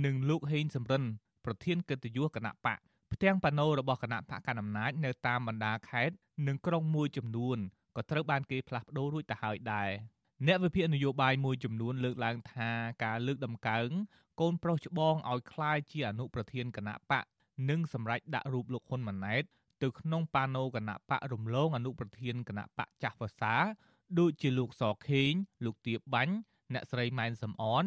និងលោកហេងសំរិនប្រធានកិត្តិយសគណៈបកផ្ទាំងប៉ាណូរបស់គណៈបកកណ្ដាលអំណាចនៅតាមបណ្ដាខេត្តនិងក្រុងមួយចំនួនក៏ត្រូវបានគេផ្លាស់ប្ដូររួចទៅហើយដែរអ្នកវិភាគនយោបាយមួយចំនួនលើកឡើងថាការលើកដំកើងកូនប្រុសច្បងឲ្យคล้ายជាអនុប្រធានគណៈបកនិងសម្រេចដាក់រូបលោកហ៊ុនម៉ាណែត ទៅក្នុងប៉ាណូគណៈបករំលងអនុប្រធានគណៈបកចាស់វសាដូចជាលោកសខេងលោកទៀបបាញ់អ្នកស្រីម៉ែនសំអន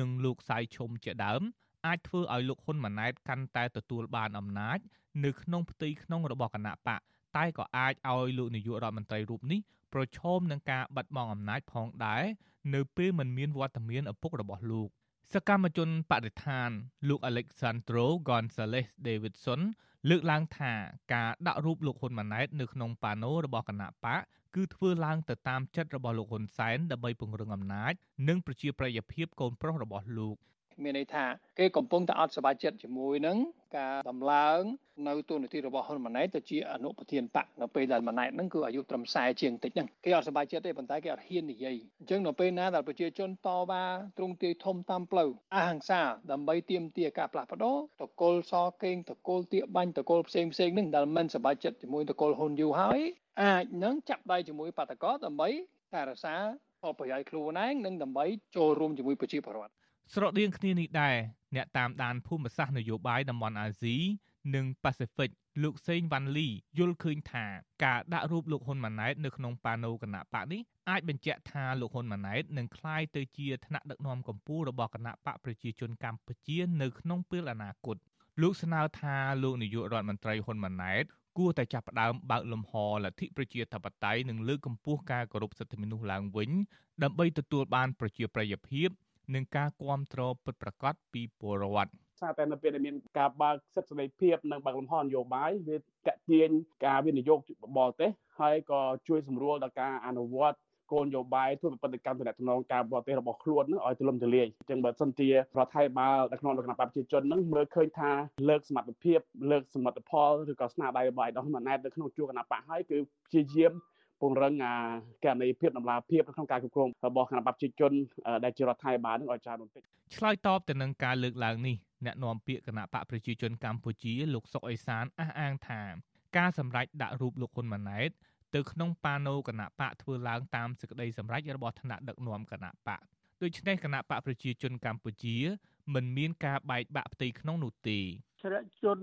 និងលោកសៃឈុំជាដើមអាចធ្វើឲ្យលោកហ៊ុនម៉ាណែតកាន់តែទទួលបានអំណាច នៅក្នុងផ្ទៃក្នុងរបស់គណៈបកតែក៏អាចឲ្យលោកនាយករដ្ឋមន្ត្រីរូបនេះប្រឈមនឹងការបាត់បង់អំណាចផងដែរនៅពេលមិនមានវត្តមានឪពុករបស់លោកសកម្មជនបដិឋាន លោក Alexandro Gonzalez Davidson លើកឡើងថាការដាក់រូបលោកហ៊ុនម៉ាណែតនៅក្នុងប៉ាណូរបស់គណៈបកគឺធ្វើឡើងទៅតាមចិត្តរបស់លោកហ៊ុនសែនដើម្បីពង្រឹងអំណាច និងប្រជាប្រិយភាពកូនប្រុសរបស់លោក មានន័យថាគេកំពុងតែអត់សប្បាយចិត្តជាមួយនឹងការដំឡើងនៅទូនាទីរបស់ហ៊ុនម៉ាណែតទៅជាអនុប្រធានបកនៅពេលដែលម៉ាណែតហ្នឹងគឺអាយុត្រឹម40ជាងតិចហ្នឹងគេអត់សប្បាយចិត្តទេប៉ុន្តែគេអត់ហ៊ាននិយាយអញ្ចឹងនៅពេលណាដែលប្រជាជនតវ៉ាទ្រង់ទាយធំតាមផ្លូវអហិង្សាដើម្បីទាមទារការផ្លាស់ប្ដូរតកុលសកេងតកុលទៀបាញ់តកុលផ្សេងផ្សេងហ្នឹងដែលមិនសប្បាយចិត្តជាមួយតកុលហ៊ុនយូរហើយអាចនឹងចាប់ដៃជាមួយបាតកោដើម្បីការរក្សាផលប្រយោជន៍ខ្លួនឯងនិងដើម្បីចូលរួមជាមួយប្រជាពលរដ្ឋ ស្រដៀងគ្នានេះដែរអ្នកតាមដានភូមិសាស្ត្រនយោបាយតំបន់អាស៊ីនិងប៉ាស៊ីហ្វិកលោកសេងវ៉ាន់លីយល់ឃើញថាការដាក់រូបលោកហ៊ុនម៉ាណែតនៅក្នុងប៉ាណូគណៈបកនេះអាចបញ្ជាក់ថាលោកហ៊ុនម៉ាណែតនឹងក្លាយទៅជាថ្នាក់ដឹកនាំកម្ពុជារបស់គណៈបកប្រជាជនកម្ពុជានៅក្នុងពេលអនាគតលោកស្នើថាលោកនាយករដ្ឋមន្ត្រីហ៊ុនម៉ាណែតគួរតែចាប់ផ្ដើមបើកលំហលទ្ធិប្រជាធិបតេយ្យនិងលើកកម្ពស់ការគោរពសិទ្ធិមនុស្សឡើងវិញដើម្បីទទួលបានប្រជាប្រិយភាព និងការគ្រប់គ្រងពិតប្រាកដពីពលរដ្ឋថាតែនៅពេលដែលមានការបើកសិទ្ធិសេរីភាពនិងបើកលំហនយោបាយវាតេទៀងការវិនិយោគបរទេសហើយក៏ជួយសម្រួលដល់ការអនុវត្តគោលនយោបាយធ្វើប្រតិកម្មតំណងការបរទេសរបស់ខ្លួននឹងឲ្យទូលំទូលាយអញ្ចឹងបើសិនជារដ្ឋាភិបាលនៅក្នុងគណៈបព្វជិជននឹងមើលឃើញថាលើកសមត្ថភាពលើកសមិទ្ធផលឬក៏ស្នាដៃរបស់ឯកឧត្តមម៉ាណែតនៅក្នុងជួរគណៈបកហើយគឺព្យាយាម ពង្រឹងអាករណីភាពដំណាភាពក្នុងការគ្រប់គ្រងរបស់គណៈបព្វជិជនដែលជារដ្ឋាភិបាលនឹងឲ្យច្រើនបន្តិចឆ្លើយតបទៅនឹងការលើកឡើងនេះអ្នកនាំពាក្យគណៈបកប្រជាជនកម្ពុជាលោកសុកអេសានអះអាងថាការសម្រេចដាក់រូបលោកហ៊ុនម៉ាណែតទៅក្នុងប៉ាណូគណៈបកធ្វើឡើងតាមសេចក្តីសម្រេចរបស់ថ្នាក់ដឹកនាំគណៈបកដូច្នេះគណៈបកប្រជាជនកម្ពុជា មិនមានការបែកបាក់ផ្ទៃក្នុងនោះទេចរជន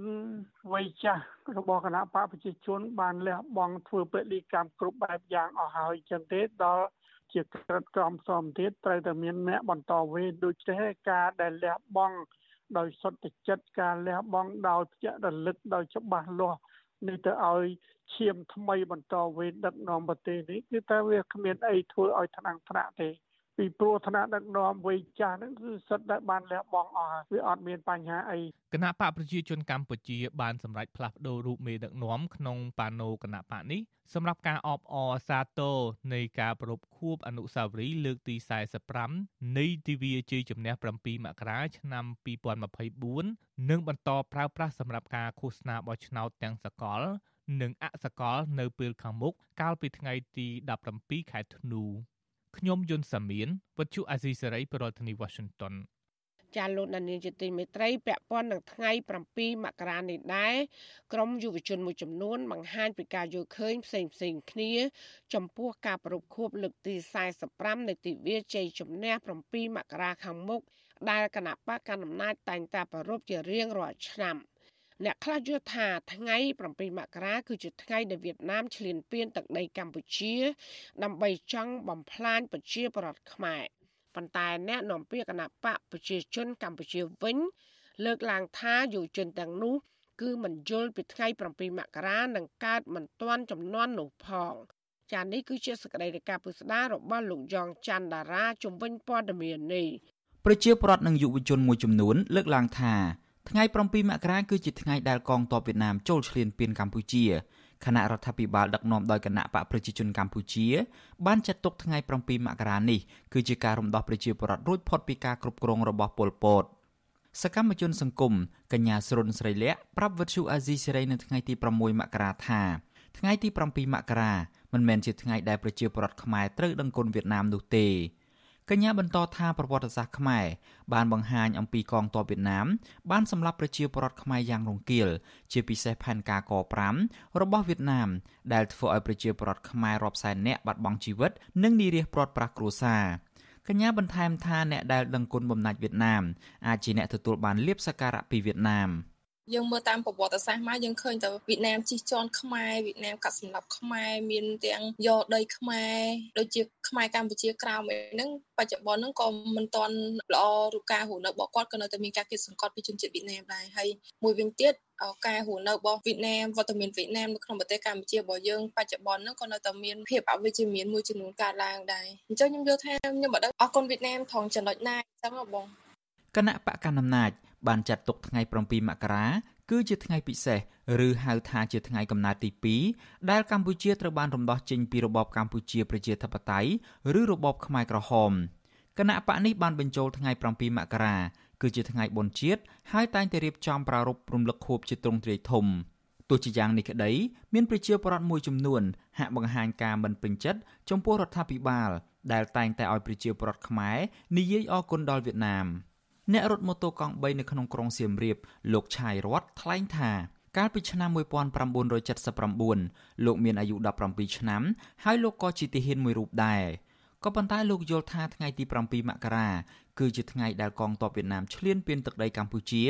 វ័យចាស់របស់គណៈបកប្រជាជន បានលះបង់ធ្វើពលិកម្មគ្រប់បែបយ៉ាងអស់ហើយចឹងទេដល់ជាក្រិតក្រមសមទៀតត្រូវតែមានអ្នកបន្តវេនដូច្នេះការដែលលះបង់ដោយសុទ្ធចិត្តការលះបង់ដោយភ្ជាប់រលឹកដោយច្បាស់លាស់នេះទៅឲ្យឈាមថ្មីបន្តវេនដឹកនាំប្រទេសនេះគឺតែវាគ្មានអីធ្វើឲ្យថ្នាំងថ្នាក់ទេ ពីព្រោះឋានៈដឹកនាំវ័យចាស់ហ្នឹងគឺសិតតែបានលះបង់អស់វាអត់មានបញ្ហាអីគណៈបកប្រជាជនកម្ពុជាបានសម្រេចផ្លាស់ប្ដូររូបមេដឹកនាំក្នុងប៉ាណូគណៈបកនេះសម្រាប់ការអបអរសាទរនៃការប្រពខួបអនុស្សាវរីយ៍លើកទី45នៃទិវាជ័យជំនះ7មករាឆ្នាំ2024និងបន្តប្រើប្រាស់សម្រាប់ការឃោសនាបោះឆ្នោតទាំងសកល និងអសកលនៅពេលខាងមុខកាលពីថ្ងៃទី17ខែធ្នូ ខ្ញុំយុនសាមៀនវិទ្យុអាស៊ីសេរីប្រធានាធិបតី Washington ចាលោកដានីជាទីមេត្រីពាក់ព័ន្ធនឹងថ្ងៃ7មករានេះដែរក្រមយុវជនមួយចំនួនបង្ហាញពីការយល់ឃើញផ្សេងផ្សេងគ្នា ចំពោះការប្រពខួបលើកទី45នៃទិវាជ័យជំនះ7មករាខាងមុខដែលគណៈបកកណ្ដាលអំណាចតែងតែប្រារព្ធជារៀងរាល់ឆ្នាំ អ្នកខ្លះយល់ថាថ្ងៃ7មករាគឺជាថ្ងៃដែលវៀតណាមឈ្លានពានទឹកដីកម្ពុជា ដើម្បីចង់បំផ្លាញប្រជាប្រដ្ឋខ្មែរប៉ុន្តែអ្នកនាំពាក្យគណៈបកប្រជាជនកម្ពុជាវិញ លើកឡើងថាយុវជនទាំងនោះគឺមិនយល់ពីថ្ងៃ7មករានឹងកើតមិនទាន់ចំនួននោះផងចានេះគឺជាសកម្មភាពពុស្ដារបស់លោកយ៉ងច័ន្ទដារាជំវិញព័ត៌មាននេះប្រជាពលរដ្ឋនិងយុវជនមួយចំនួនលើកឡើងថា ថ្ងៃ7មករាគឺជាថ្ងៃដែលកងទ័ពវៀតណាមចូលឈ្លានពានកម្ពុជាគណៈរដ្ឋាភិបាលដឹកនាំដោយគណៈបកប្រជាជនកម្ពុជាបានចាត់ទុកថ្ងៃ7មករានេះគឺជាការរំដោះប្រជាពលរដ្ឋរួចផុតពីការគ្រប់គ្រងរបស់ប៉ុលពតសកម្មជនសង្គមកញ្ញាស្រុនស្រីលក្ខប្រាប់វិទ្យុអាស៊ីសេរីនៅថ្ងៃទី6មករាថាថ្ងៃទី7មករាមិនមែនជាថ្ងៃដែលប្រជាពលរដ្ឋខ្មែរត្រូវដឹងគុណវៀតណាមនោះទេ កញ្ញាបន្តថាប្រវត្តិសាស្ត្រខ្មែរបានបង្ហាញអំពីកងទ័ពវៀតណាមបានសម្លាប់ប្រជាពលរដ្ឋខ្មែរយ៉ាងរង្គាលជាពិសេសផែនការក5របស់វៀតណាមដែលធ្វើឲ្យប្រជាពលរដ្ឋខ្មែររាប់សែននាក់បាត់បង់ជីវិត និងនិរាសព្រាត់ប្រាសគ្រួសារកញ្ញាបន្ថែមថាអ្នកដែលដឹងគុណបំណាច់វៀតណាមអាចជាអ្នកទទួលបានលៀបសក្ការៈពីវៀតណាម។ យើងមើលតាមប្រវត្តិសាស្ត្រមកយើងឃើញតែវៀតណាមជិះជាន់ខ្មែរវៀតណាមកាត់សម្លាប់ខ្មែរមានទាំងយកដីខ្មែរដូចជាខ្មែរកម្ពុជាក្រោមអីហ្នឹងបច្ចុប្បន្នហ្នឹងក៏មិនទាន់ល្អរូបការរស់នៅរបស់គាត់ក៏នៅតែមានការគិតសង្កត់ពីជនជាតិវៀតណាមដែរហើយមួយវិញទៀតការរស់នៅរបស់វៀតណាមវត្តមានវៀតណាមនៅក្នុងប្រទេសកម្ពុជារបស់យើងបច្ចុប្បន្នហ្នឹងក៏នៅតែមានភាពអវិជ្ជមានមួយចំនួនកើតឡើងដែរអញ្ចឹងខ្ញុំយល់ថាខ្ញុំមិនដឹងអរគុណវៀតណាមថងចំណុចណាអញ្ចឹងបងគណៈបកកណ្ដាលអំណាច បានចាត់ទុកថ្ងៃ7មករាគឺជាថ្ងៃពិសេសឬហៅថាជាថ្ងៃកំណើតទី2ដែលកម្ពុជាត្រូវបានរំដោះចេញពីរបបកម្ពុជាប្រជាធិបតេយ្យឬរបបខ្មែរក្រហមគណៈបកនេះបានបញ្ចូលថ្ងៃ7មករាគឺជាថ្ងៃបុណ្យជាតិហើយតែងតែរៀបចំប្រារព្ធរំលឹកខួបជាទ្រង់ទ្រាយធំទោះជាយ៉ាងនេះក្តីមានប្រជាពលរដ្ឋមួយចំនួនហាក់បង្ហាញការមិនពេញចិត្តចំពោះរដ្ឋាភិបាលដែលតែងតែឲ្យប្រជាពលរដ្ឋខ្មែរនិយាយអគុណដល់វៀតណាម។ អ្នករត់ម៉ូតូកង់3នៅក្នុងក្រុងសៀមរាបលោកឆាយរតថ្លែងថាកាលពីឆ្នាំ1979លោកមានអាយុ17ឆ្នាំហើយលោកក៏ជាទាហានមួយរូបដែរក៏ប៉ុន្តែលោកយល់ថាថ្ងៃទី7មករាគឺជាថ្ងៃដែលកងទ័ពវៀតណាមឈ្លានពានទឹកដីកម្ពុជា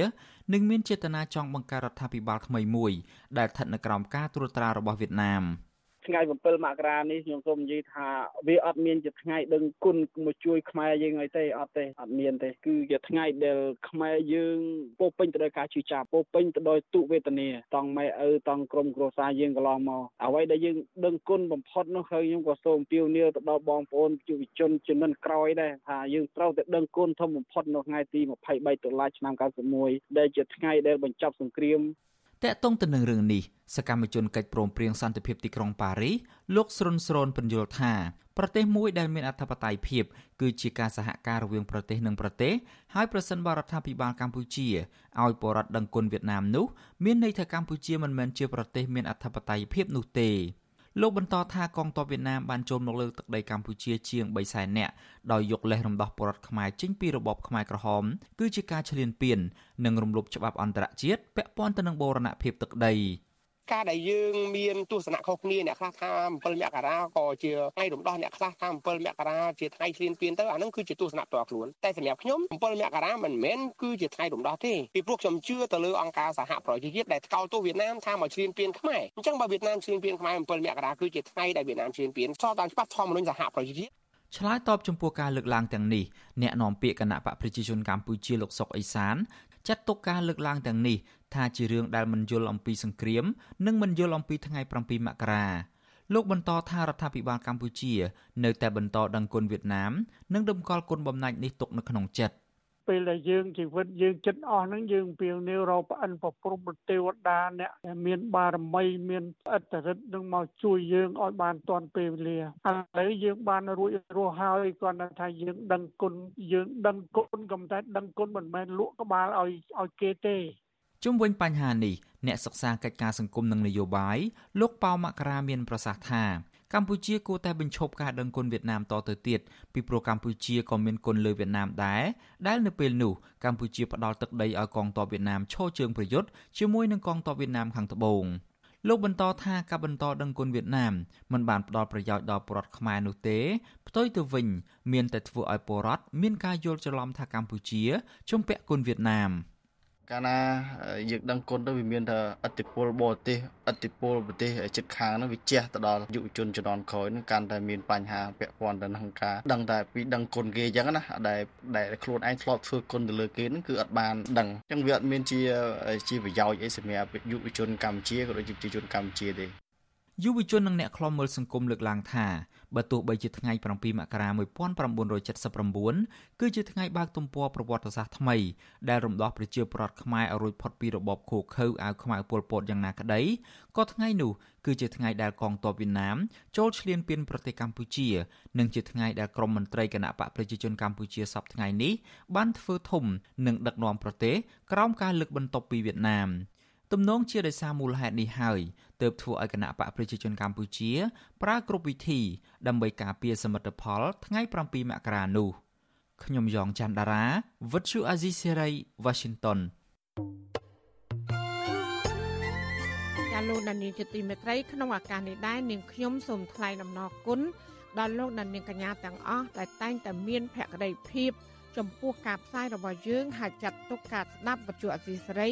និងមានចេតនាចង់បង្កើតរដ្ឋាភិបាលថ្មីមួយដែលស្ថិតនៅក្រោមការត្រួតត្រារបស់វៀតណាម។ ថ្ងៃ7មករានេះខ្ញុំសូមនិយាយថាវាអត់មានជាថ្ងៃដឹងគុណមកជួយខ្មែរយើងអីទេអត់ទេអត់មានទេគឺជាថ្ងៃដែលខ្មែរយើងពោពេញទៅដោយការជឿចាប់ពោពេញទៅដោយទុវេទនាតង់ម៉ែឪតង់ក្រុមគ្រួសារយើងកន្លងមកអ្វីដែលយើងដឹងគុណបំផុតនោះហើយខ្ញុំក៏សូមអំពាវនាវទៅដល់បងប្អូនយុវជនជំនាន់ក្រោយដែរថាយើងត្រូវតែដឹងគុណធំបំផុតនៅថ្ងៃទី23តុលាឆ្នាំ91ដែលជាថ្ងៃដែលបញ្ចប់សង្គ្រាម តកតងទៅនឹងរឿងនេះសកម្មជនកិច្ចព្រមព្រៀងសន្តិភាពទីក្រុងប៉ារីសលោកស្រុនស្រូនពន្យល់ថាប្រទេសមួយដែលមានអធិបតេយ្យភាពគឺជាការសហការរវាងប្រទេសនិងប្រទេសហើយប្រសិនបរដ្ឋាភិបាលកម្ពុជាឲ្យបរដ្ឋដឹងគុណវៀតណាមនោះមានន័យថាកម្ពុជាមិនមែនជាប្រទេសមានអធិបតេយ្យភាពនោះទេ លោកបន្តថាកងទ័ពវៀតណាមបានចូលមកលើទឹកដីកម្ពុជាជាង3សែននាក់ដោយយកលេសរំដោះពលរដ្ឋខ្មែរចេញពីរបបខ្មែរក្រហមគឺជាការឈ្លានពាននិងរំលោភច្បាប់អន្តរជាតិពាក់ព័ន្ធទៅនឹងបូរណភាពទឹកដី ការដែលយើងមានទស្សនៈខុសគ្នាអ្នកខ្លះថា7មករាក៏ជាថ្ងៃរំដោះអ្នកខ្លះថា7មករាជាថ្ងៃឈ្លានពានទៅអាហ្នឹងគឺជាទស្សនៈផ្ទាល់ខ្លួនតែសម្រាប់ខ្ញុំ7មករាមិនមែនគឺជាថ្ងៃរំដោះទេពីព្រោះខ្ញុំជឿទៅលើអង្គការសហប្រជាជាតិដែលថ្កោលទោសវៀតណាមថាមកឈ្លានពានខ្មែរអញ្ចឹងបើវៀតណាមឈ្លានពានខ្មែរ7មករាគឺជាថ្ងៃដែលវៀតណាមឈ្លានពានស្របតាមច្បាប់ធម្មនុញ្ញសហប្រជាជាតិឆ្លើយតបចំពោះការលើកឡើងទាំងនេះអ្នកនាំពាក្យគណៈបកប្រជាជនកម្ពុជាលោកសុកអេសានចាត់ទុកការលើកឡើងទាំងនេះ ថាជារឿងដែលមិនយល់អំពីសង្គ្រាម និងមិនយល់អំពីថ្ងៃ7មករាលោកបន្តថារដ្ឋាភិបាលកម្ពុជា នៅតែបន្តដឹងគុណវៀតណាម និងរំកល់គុណបំណាច់នេះទុកនៅក្នុងចិត្តពេលដែលយើងជីវិតយើងចិត្តអស់ហ្នឹងយើងពៀវនាវរកប្អិនប្រព្រំប្រទេវតាអ្នកដែលមានបារមីមានអត្តរិទ្ធនឹងមកជួយយើងឲ្យបានទាន់ពេលវេលាឥឡូវយើងបានរួចរស់ហើយគាត់ថាយើងដឹងគុណយើងដឹងគុណកំតែដឹងគុណមិនមែនលក់ក្បាលឲ្យឲ្យគេទេ ជុំវិញបញ្ហានេះអ្នកសិក្សាកិច្ចការសង្គមនិងនយោបាយលោកប៉ៅមករាមានប្រសាសន៍ថាកម្ពុជាគួរតែបញ្ឈប់ការដឹងគុណវៀតណាមតទៅទៀតពីព្រោះកម្ពុជាក៏មានគុណលើវៀតណាមដែរដែលនៅពេលនោះកម្ពុជាផ្ដល់ទឹកដីឲ្យកងទ័ពវៀតណាមឈរជើងប្រយុទ្ធជាមួយនឹងកងទ័ពវៀតណាមខាងត្បូងលោកបន្តថាការបន្តដឹងគុណវៀតណាមមិនបានផ្ដល់ប្រយោជន៍ដល់ពលរដ្ឋខ្មែរនោះទេផ្ទុយទៅវិញ មានតែធ្វើឲ្យពលរដ្ឋមានការយល់ច្រឡំថាកម្ពុជាជំពាក់គុណវៀតណាម។ កាលណាយើងដឹងគុណទៅវាមានថាអតិពលបរទេសអតិពលប្រទេសជិតខាងនោះវាជះទៅដល់យុវជនជំនាន់ក្រោយនោះកាន់តែមានបញ្ហាពាក់ព័ន្ធទៅនឹងការដឹងតែពីដឹងគុណគេអញ្ចឹងណាដែលដែលខ្លួនឯងធ្លាប់ធ្វើគុណទៅលើគេហ្នឹងគឺអត់បានដឹងអញ្ចឹងវាអត់មានជាជាប្រយោជន៍អីសម្រាប់យុវជនកម្ពុជាក៏ដូចជាប្រជាជនកម្ពុជាទេយុវជននិងអ្នកខ្លំមើលសង្គមលើកឡើងថា បើទោះបីជាថ្ងៃ7មករា1979គឺជាថ្ងៃបើកទំព័រប្រវត្តិសាស្ត្រថ្មីដែលរំដោះប្រជាពលរដ្ឋខ្មែរឲ្យរួចផុតពីរបបឃោឃៅអាវខ្មៅប៉ុលពតយ៉ាងណាក្តីក៏ថ្ងៃនោះគឺជាថ្ងៃដែលកងទ័ពវៀតណាមចូលឈ្លានពានប្រទេសកម្ពុជា និងជាថ្ងៃដែលក្រុមមន្ត្រីគណៈបកប្រជាជនកម្ពុជាសពថ្ងៃនេះបានធ្វើធំនិងដឹកនាំប្រទេសក្រោមការលើកបន្ទប់ពីវៀតណាម ទំនងជាដោយសារមូលហេតុនេះហើយទើបធ្វើឲ្យគណៈបកប្រជាជនកម្ពុជាប្រើគ្រប់វិធីដើម្បីការពារសមិទ្ធផល ថ្ងៃ7មករានោះខ្ញុំយ៉ងច័ន្ទដារាវិទ្យុអាស៊ីសេរី Washington ាលោកដានៀងជាទីមេត្រីក្នុងឱកាសនេះដែរនាងខ្ញុំសូមថ្លែងអំណរគុណដល់លោកដានៀងកញ្ញាទាំងអស់ដែលតែងតែមានភក្ដីភាពចំពោះការផ្សាយរបស់យើងហើយចាត់ទុកការស្ដាប់វិទ្យុអាស៊ីសេរី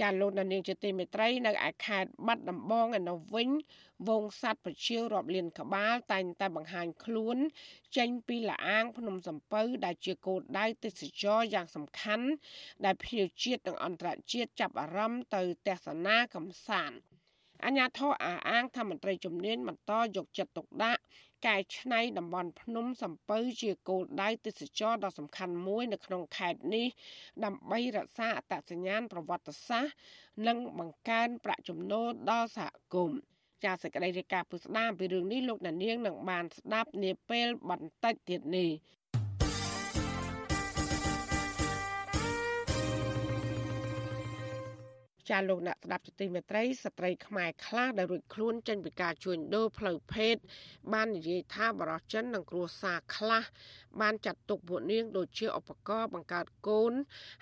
ចាលោកនាងជាទីមេត្រីនៅឯខេត្តបាត់ដំបងឯនោះវិញវងសัตว์ប្រជៀវរាប់លានក្បាលតែងតែបង្ហាញខ្លួន ចេញពីលាអាង ភ្នំសំពៅ ដែលជាគោលដៅទេសចរយ៉ាងសំខាន់ ដែលភ្ញៀវជាតិនិងអន្តរជាតិចាប់អារម្មណ៍ទៅទស្សនាកំសាន្តអញ្ញាធរអាអាងថាមន្ត្រីជំនាញបន្តយកចិត្តទុកដាក់ កែច្នៃតំបន់ភ្នំសំពៅជាគោលដៅទេសចរដ៏សំខាន់មួយនៅក្នុងខេត្តនេះដើម្បីរក្សាអត្តសញ្ញាណប្រវត្តិសាស្ត្រនិងបង្កើនប្រាក់ចំណូលដល់សហគមន៍ចាសសេចក្តីរាយការណ៍ពុស្ដាពីរឿងនេះលោកនាងនឹងបានស្ដាប់នាពេលបន្តិចទៀតនេះ ចាលោកអ្នកស្ដាប់ទទីមេត្រីស្ត្រីខ្មែរខ្លះដែលរួចខ្លួនចេញពីការជួញដូរផ្លូវភេទបាននិយាយថាបរិចិននិងគ្រួសារខ្លះបានចាត់ទុកពួកនាងដូចជាឧបករណ៍បង្កើតកូន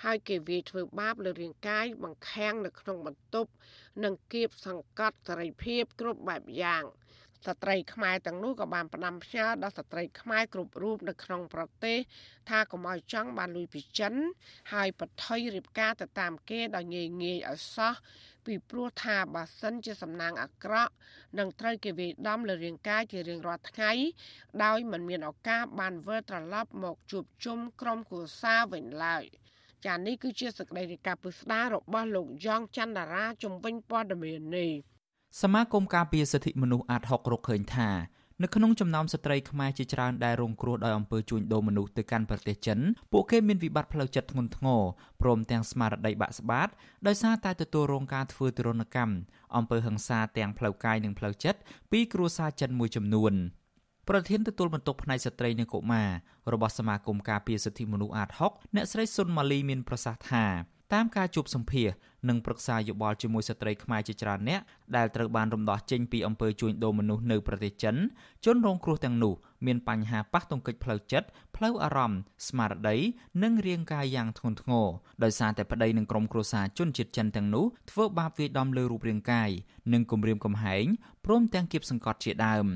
ហើយគេវាយធ្វើបាបលើរាងកាយបង្ខាំងនៅក្នុងបន្ទប់និងគៀបសង្កត់សេរីភាពគ្រប់បែបយ៉ាង។ ស្ត្រីខ្មែរទាំងនោះក៏បានផ្ដាំផ្ញើដល់ស្ត្រីខ្មែរគ្រប់រូបនៅក្នុងប្រទេសថាកុំឲ្យចង់បានលុយពីចិន ហើយបថុយរៀបការទៅតាមគេដោយងាយងាយឲ្យសោះពីព្រោះថាបើសិនជាសំណាងអាក្រក់នឹងត្រូវគេវាយដំលើរាងកាយជារៀងរាល់ថ្ងៃដោយមិនមានឱកាសបានវិលត្រឡប់មកជួបជុំក្រុមគ្រួសារវិញឡើយចានេះគឺជាសក្តីរាយការណ៍ពិស្ដាររបស់លោកយ៉ងច័ន្ទតារាជំវិញព័ត៌មាននេះ សមាគមការពារសិទ្ធិមនុស្សអាត60រកឃើញថានៅក្នុងចំណោមស្ត្រីខ្មែរជាច្រើនដែលរងគ្រោះដោយអំពើជួញដូរមនុស្សទៅកាន់ប្រទេសចិនពួកគេមានវិបត្តិផ្លូវចិត្តធ្ងន់ធ្ងរព្រមទាំងស្មារតីបាក់ស្បាតដោយសារតែទទួលរងការធ្វើទរណកម្មអំពើហិង្សាទាំងផ្លូវកាយនិងផ្លូវចិត្តពីគ្រួសារចិនមួយចំនួនប្រធានទទួលបន្ទុកផ្នែកស្ត្រីនិងកុមាររបស់សមាគមការពារសិទ្ធិមនុស្សអាត60អ្នកស្រីសុនម៉ាលីមានប្រសាសន៍ថា តាមការជួបសម្ភាសនិងប្រឹក្សាយោបល់ជាមួយស្ត្រីខ្មែរជាច្រើនអ្នកដែលត្រូវបានរំដោះចេញពីអំពើជួញដូរមនុស្សនៅប្រទេសចិនជនរងគ្រោះទាំងនោះមានបញ្ហាប៉ះទង្គិចផ្លូវចិត្តផ្លូវអារម្មណ៍ស្មារតីនិងរាងកាយយ៉ាងធ្ងន់ធ្ងរដោយសារតែប្តីនិងក្រុមគ្រួសារជនជាតិចិនទាំងនោះធ្វើបាបវាយដំលើរូបរាងកាយនិងគំរាមកំហែងព្រមទាំងគៀបសង្កត់ជាដើម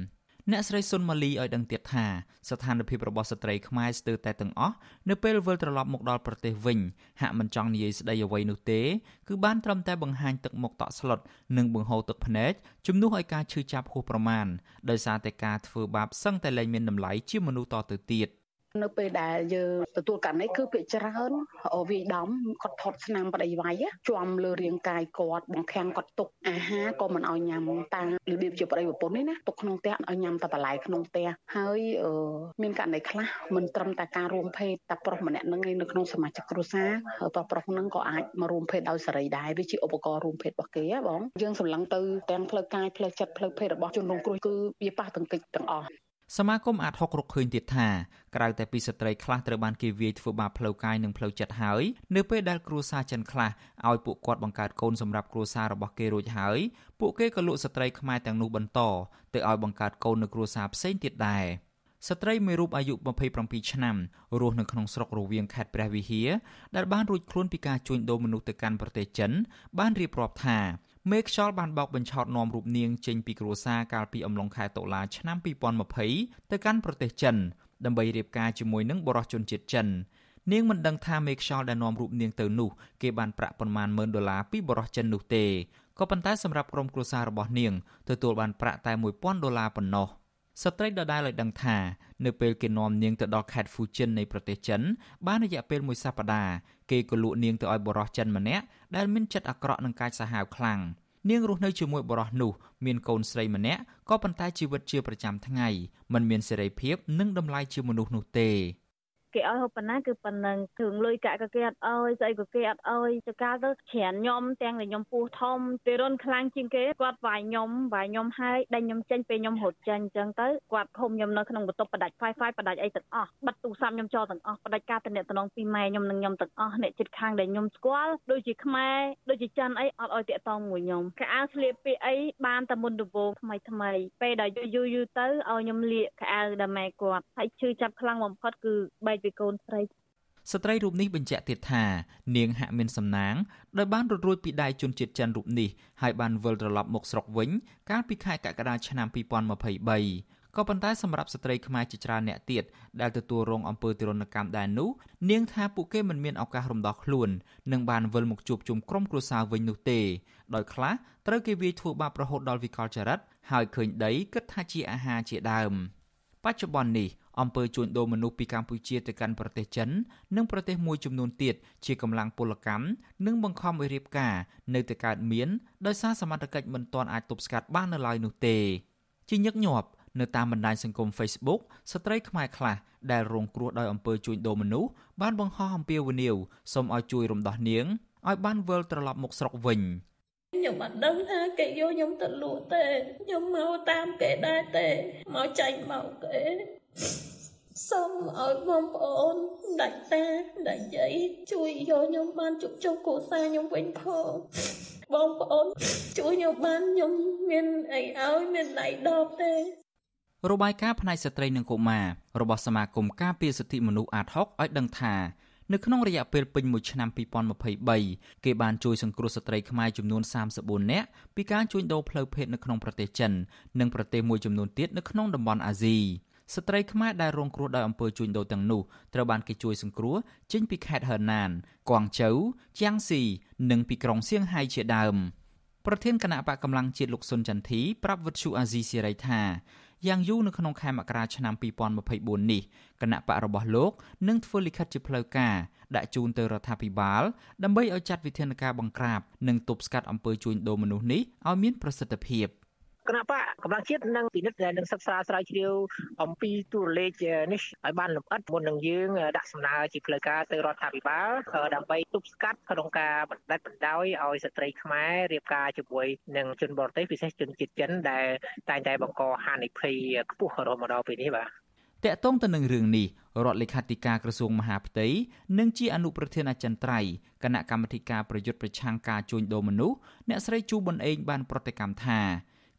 អ្នកស្រីសុនម៉ាលីឲ្យដឹងទៀតថាស្ថានភាពរបស់ស្ត្រីខ្មែរស្ទើរតែទាំងអស់នៅពេលវិលត្រឡប់មកដល់ប្រទេសវិញហាក់មិនចង់និយាយស្ដីអ្វីនោះទេគឺបានត្រឹមតែបង្ហាញទឹកមុខតក់ស្លុតនិងបង្ហូរទឹកភ្នែកជំនួសឲ្យការឈឺចាប់ហួសប្រមាណដោយសារតែការធ្វើបាបសឹងតែលែងមានតម្លៃជាមនុស្សតទៅទៀត នៅពេលដែលយើងទទួលករណីគឺភាគច្រើនវាយដំគាត់ថត់ឆ្នាំប្តីវាយជាប់លើរាងកាយគាត់បង្ខាំងគាត់ទុកអាហារក៏មិនឲ្យញ៉ាំតាមរបៀបជាប្តីប្រពន្ធនេះណាទុកក្នុងផ្ទះឲ្យញ៉ាំតែបន្លែក្នុងផ្ទះហើយមានករណីខ្លះមិនត្រឹមតែការរួមភេទតែប្រុសម្នាក់នឹងឯនៅក្នុងសមាជិកគ្រួសារប្រុសប្រុសនឹងក៏អាចមករួមភេទដោយសេរីដែរវាជាឧបករណ៍រួមភេទរបស់គេបងយើងសម្លឹងទៅទាំងផ្លូវកាយផ្លូវចិត្តផ្លូវភេទរបស់ជនរងគ្រោះគឺវាប៉ះទាំងកិច្ចទាំងអស់ សមាគមអាត60រកឃើញទៀតថាក្រៅតែពីស្ត្រីខ្លះត្រូវបានគេវាយធ្វើបាបផ្លូវកាយនិងផ្លូវចិត្តហើយនៅពេលដែលគ្រួសារចិនខ្លះឲ្យពួកគាត់បង្កើតកូនសម្រាប់គ្រួសាររបស់គេរួចហើយពួកគេក៏លក់ស្ត្រីខ្មែរទាំងនោះបន្តទៅឲ្យបង្កើតកូននៅគ្រួសារផ្សេងទៀតដែរស្ត្រីមួយរូបអាយុ27ឆ្នាំរស់នៅក្នុងស្រុករវៀងខេត្តព្រះវិហារដែលបានរួចខ្លួនពីការជួញដូរមនុស្សទៅកាន់ប្រទេសចិនបានរៀបរាប់ថា មេខ្យល់បានបោកបញ្ឆោតនាំរូបនាងចេញពីគ្រួសារកាលពីអំឡុងខែតុលាឆ្នាំ2020ទៅកាន់ប្រទេសចិនដើម្បីរៀបការជាមួយនឹងបរិសុជនជាតិចិននាងមិនដឹងថាមេខ្យល់ដែលនាំរូបនាងទៅនោះគេបានប្រាក់ប៉ុន្មានម៉ឺនដុល្លារពីបរិសុចិននោះទេក៏ប៉ុន្តែសម្រាប់ក្រុមគ្រួសាររបស់នាងទទួលបានប្រាក់តែ1000ដុល្លារប៉ុណ្ណោះ ស្ត្រីដដែលឲ្យដឹងថានៅពេលគេនាំនាងទៅដល់ខេត្តហ្វូជិននៃប្រទេសចិនបានរយៈពេលមួយសប្តាហ៍គេក៏លក់នាងទៅឲ្យបរិសុចិនម្នាក់ដែលមានចិត្តអាក្រក់និងកាចសាហាវខ្លាំងនាងរស់នៅជាមួយបរិសុនោះមានកូនស្រីម្នាក់ក៏ប៉ុន្តែជីវិតជាប្រចាំថ្ងៃមិនមានសេរីភាពនិងតម្លៃជាមនុស្សនោះទេ គេឲ្យហូបប៉ុណ្ណាគឺប៉ុណ្ណឹងគ្រឿងលុយកាក់ក៏គេអត់ឲ្យស្អីក៏គេអត់ឲ្យចកាលទៅច្រើនខ្ញុំទាំងតែខ្ញុំពោះធំពេលរុនខ្លាំងជាងគេគាត់វាយខ្ញុំវាយខ្ញុំហើយដេញខ្ញុំចេញពេលខ្ញុំរត់ចេញអញ្ចឹងទៅគាត់ឃុំខ្ញុំនៅក្នុងបន្ទប់បដាច់ Wi-Fi បដាច់អីទាំងអស់បិទទូរស័ព្ទខ្ញុំចោលទាំងអស់បដាច់ការទំនាក់ទំនងពីម៉ែខ្ញុំនិងខ្ញុំទាំងអស់អ្នកចិត្តខាងដែលខ្ញុំស្គាល់ដូចជាខ្មែរដូចជាចិនអីអត់ឲ្យតាក់តងមួយខ្ញុំខោអាវស្លៀកពាក់អីបានតែមុនដំបូងថ្មីថ្មីពេលដែលយូរយូរទៅឲ្យខ្ញុំលាកខោអាវដល់ម៉ែគាត់ហើយឈឺចាប់ខ្លាំងបំផុតគឺបែកពីកូនស្រីស្ត្រីរូបនេះបញ្ជាក់ទៀតថានាងហាក់មានសំណាងដោយបានរត់រួចពីដៃជនជាតិចិនរូបនេះហើយបានវិលត្រឡប់មកស្រុកវិញ កាលពីខែកក្កដាឆ្នាំ2023ក៏ប៉ុន្តែសម្រាប់ស្ត្រីខ្មែរជាច្រើនអ្នកទៀតដែលទទួលរងអំពើទរណកម្មដែរនោះនាងថាពួកគេមិនមានឱកាសរំដោះខ្លួននិងបានវិលមកជួបជុំក្រុមគ្រួសារវិញនោះទេដោយខ្លះត្រូវគេវាយធ្វើបាបរហូតដល់វិកលចរិតហើយឃើញដីគិតថាជាអាហារជាដើមបច្ចុប្បន្ននេះ អំពើជួញដូរមនុស្សពីកម្ពុជាទៅកាន់ប្រទេសចិននិងប្រទេសមួយចំនួនទៀតជាកម្លាំងពលកម្មនិងបង្ខំឲ្យរៀបការនៅតែកើតមានដោយសារសមត្ថកិច្ចមិនទាន់អាចទប់ស្កាត់បាននៅឡើយនោះទេជាញឹកញាប់នៅតាមបណ្ដាញសង្គម Facebook ស្ត្រីខ្មែរខ្លះដែលរងគ្រោះដោយអំពើជួញដូរមនុស្សបានបង្ហោះអំពាវនាវសូមឲ្យជួយរំដោះនាងឲ្យបានវិលត្រឡប់មកស្រុកវិញខ្ញុំអត់ដឹងថាគេយកខ្ញុំទៅលក់ទេខ្ញុំមកតាមគេដែរទេមកចាញ់មកគេ សូមឲ្យបងប្អូនដាច់តាដាច់យាយជួយយកខ្ញុំបានជប់ជុំគ្រួសារខ្ញុំវិញផងបងប្អូនជួយខ្ញុំបានខ្ញុំមានអីឲ្យមានដៃដបទេរបាយការណ៍ផ្នែកស្ត្រីនិងកុមាររបស់សមាគមការពារសិទ្ធិមនុស្សអាត60ឲ្យដឹងថានៅក្នុងរយៈពេលពេញមួយឆ្នាំ2023គេបានជួយសង្គ្រោះស្ត្រីខ្មែរចំនួន34នាក់ពីការជួញដូរផ្លូវភេទនៅក្នុងប្រទេសចិននិងប្រទេសមួយចំនួនទៀតនៅក្នុងតំបន់អាស៊ី ស្ត្រីខ្មែរដែលរងគ្រោះដោយអំពើជួញដូរទាំងនោះត្រូវបានគេជួយសង្គ្រោះចេញពីខេត្តហឺណានគួងជូវជាងស៊ីនិងពីក្រុងសៀងហៃជាដើមប្រធានគណៈបកកម្លាំងជាតិលោកសុនចន្ទធីប្រាប់វិទ្យុអាស៊ីសេរីថាយ៉ាងយូរនៅក្នុងខែមករាឆ្នាំ2024នេះគណៈបករបស់លោកនឹងធ្វើលិខិតជាផ្លូវការដាក់ជូនទៅរដ្ឋាភិបាលដើម្បីឲ្យចាត់វិធានការបង្ក្រាបនិងទប់ស្កាត់អំពើជួញដូរមនុស្សនេះឲ្យមានប្រសិទ្ធភាព។ គណៈបកកម្លាំងជាតិនឹងពិនិត្យនិងសិក្សាស្រាវជ្រាវអំពីទូរលេខនេះឲ្យបានលម្អិតមុននឹងយើងដាក់សំណើជាផ្លូវការទៅរដ្ឋាភិបាលដើម្បីទប់ស្កាត់ក្នុងការបណ្ដិតបណ្ដោយឲ្យស្ត្រីខ្មែររៀបការជាមួយនឹងជនបរទេសពិសេសជនជាតិចិនដែលតែងតែបង្កហានិភ័យខ្ពស់រហូតមកដល់ពេលនេះបាទតកតងទៅនឹងរឿងនេះរដ្ឋលេខាធិការក្រសួងមហាផ្ទៃនិងជាអនុប្រធានអចិន្ត្រៃយ៍គណៈកម្មាធិការប្រយុទ្ធប្រឆាំងការជួញដូរមនុស្សអ្នកស្រីជូប៊ុនអេងបានប្រតិកម្មថា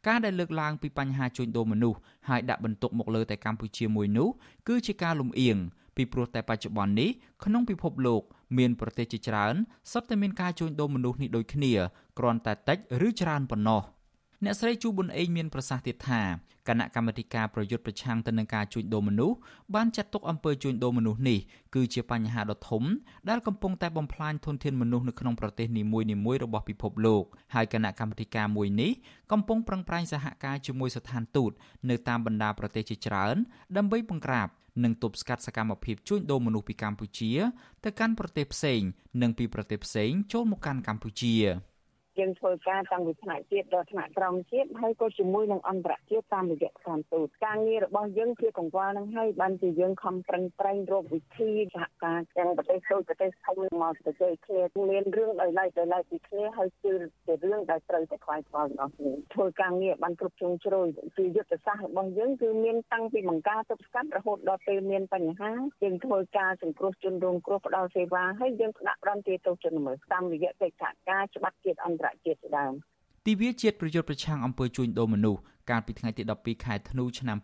ការដែលលើកឡើងពីបញ្ហាជួញដូរមនុស្សហើយដាក់បន្ទុកមកលើតែកម្ពុជាមួយនោះគឺជាការលំអៀងពីព្រោះតែបច្ចុប្បន្ននេះក្នុងពិភពលោកមានប្រទេសជាច្រើនសុទ្ធតែមានការជួញដូរមនុស្សនេះដូចគ្នាគ្រាន់តែតិចឬច្រើនប៉ុណ្ណោះ អ្នកស្រីជូប៊ុនអេងមានប្រសាសន៍ទៀតថាគណៈកម្មាធិការប្រយុទ្ធប្រឆាំងទៅនឹងការជួញដូរមនុស្សបានចាត់ទុកអំពើជួញដូរមនុស្សនេះគឺជាបញ្ហាដ៏ធំដែលកំពុងតែបំផ្លាញធនធានមនុស្សនៅក្នុងប្រទេសនីមួយៗរបស់ពិភពលោកហើយគណៈកម្មាធិការមួយនេះកំពុងប្រឹងប្រែងសហការជាមួយស្ថានទូតនៅតាមបណ្ដាប្រទេសជាច្រើនដើម្បីបង្ក្រាបនិងទប់ស្កាត់សកម្មភាពជួញដូរមនុស្សពីកម្ពុជាទៅកាន់ប្រទេសផ្សេង និងពីប្រទេសផ្សេងចូលមកកាន់កម្ពុជា។ យើងធ្វើការតាំងពីថ្នាក់ជាតិដល់ថ្នាក់ក្រោមជាតិហើយក៏ជាមួយនឹងអន្តរជាតិតាមរយៈស្ថានទូតការងាររបស់យើងជាកង្វល់នឹងហើយបានជាយើងខំប្រឹងប្រែងរកវិធីសហការទាំងប្រទេសដូចប្រទេសធំមកទៅជ័យគ្នាមានរឿងដោយឡែកដោយឡែកពីគ្នាហើយគឺជារឿងដែលត្រូវតែខ្វាយខ្វល់របស់គ្នាធ្វើការងារបានគ្រប់ជ្រុងជ្រោយជាយុទ្ធសាស្ត្ររបស់យើងគឺមានតាំងពីបង្ការទប់ស្កាត់រហូតដល់ពេលមានបញ្ហាយើងធ្វើការសង្គ្រោះជនរងគ្រោះផ្ដល់សេវាហើយយើងដាក់ប្រំទាទោសជនល្មើសតាមរយៈកិច្ចសហការច្បាប់ជាតិអន្តរជាតិជាដើមទិវាជាតិប្រយុទ្ធប្រឆាំងអំពើជួញដូរមនុស្សកាលពីថ្ងៃទី12ខែធ្នូឆ្នាំ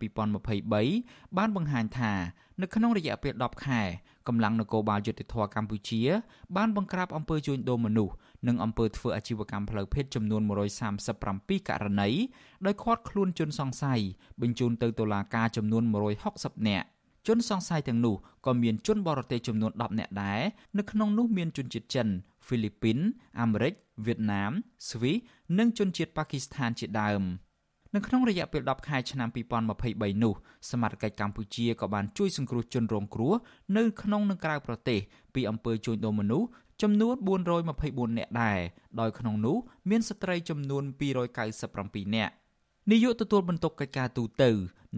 2023បានបង្ហាញថានៅក្នុងរយៈពេល10ខែកម្លាំងនគរបាលយុតិធធកម្ពុជា បានបង្ក្រាបអំពើជួញដូរមនុស្សនិងអំពើធ្វើអាជីវកម្មផ្លូវភេទចំនួន137ករណីដោយឃាត់ខ្លួនជនសង្ស័យបញ្ជូនទៅតុលាការចំនួន160នាក់ ជនសង្ស័យទាំងនោះក៏មានជនបរទេសចំនួន10នាក់ដែរនៅក្នុងនោះមានជនជាតិចិនហ្វីលីពីនអាមេរិកវៀតណាមស្វីសនិងជនជាតិប៉ាគីស្ថានជាដើមនៅក្នុងរយៈពេល10ខែឆ្នាំ2023នោះសមាជិកកម្ពុជាក៏បានជួយសង្គ្រោះជនរងគ្រោះនៅក្នុងនិងក្រៅប្រទេសពីអំពើជួញដូរមនុស្សចំនួន424នាក់ដែរដោយក្នុងនោះមានស្ត្រីចំនួន297នាក់ នាយកទទួលបន្ទុកកិច្ចការទូតទៅ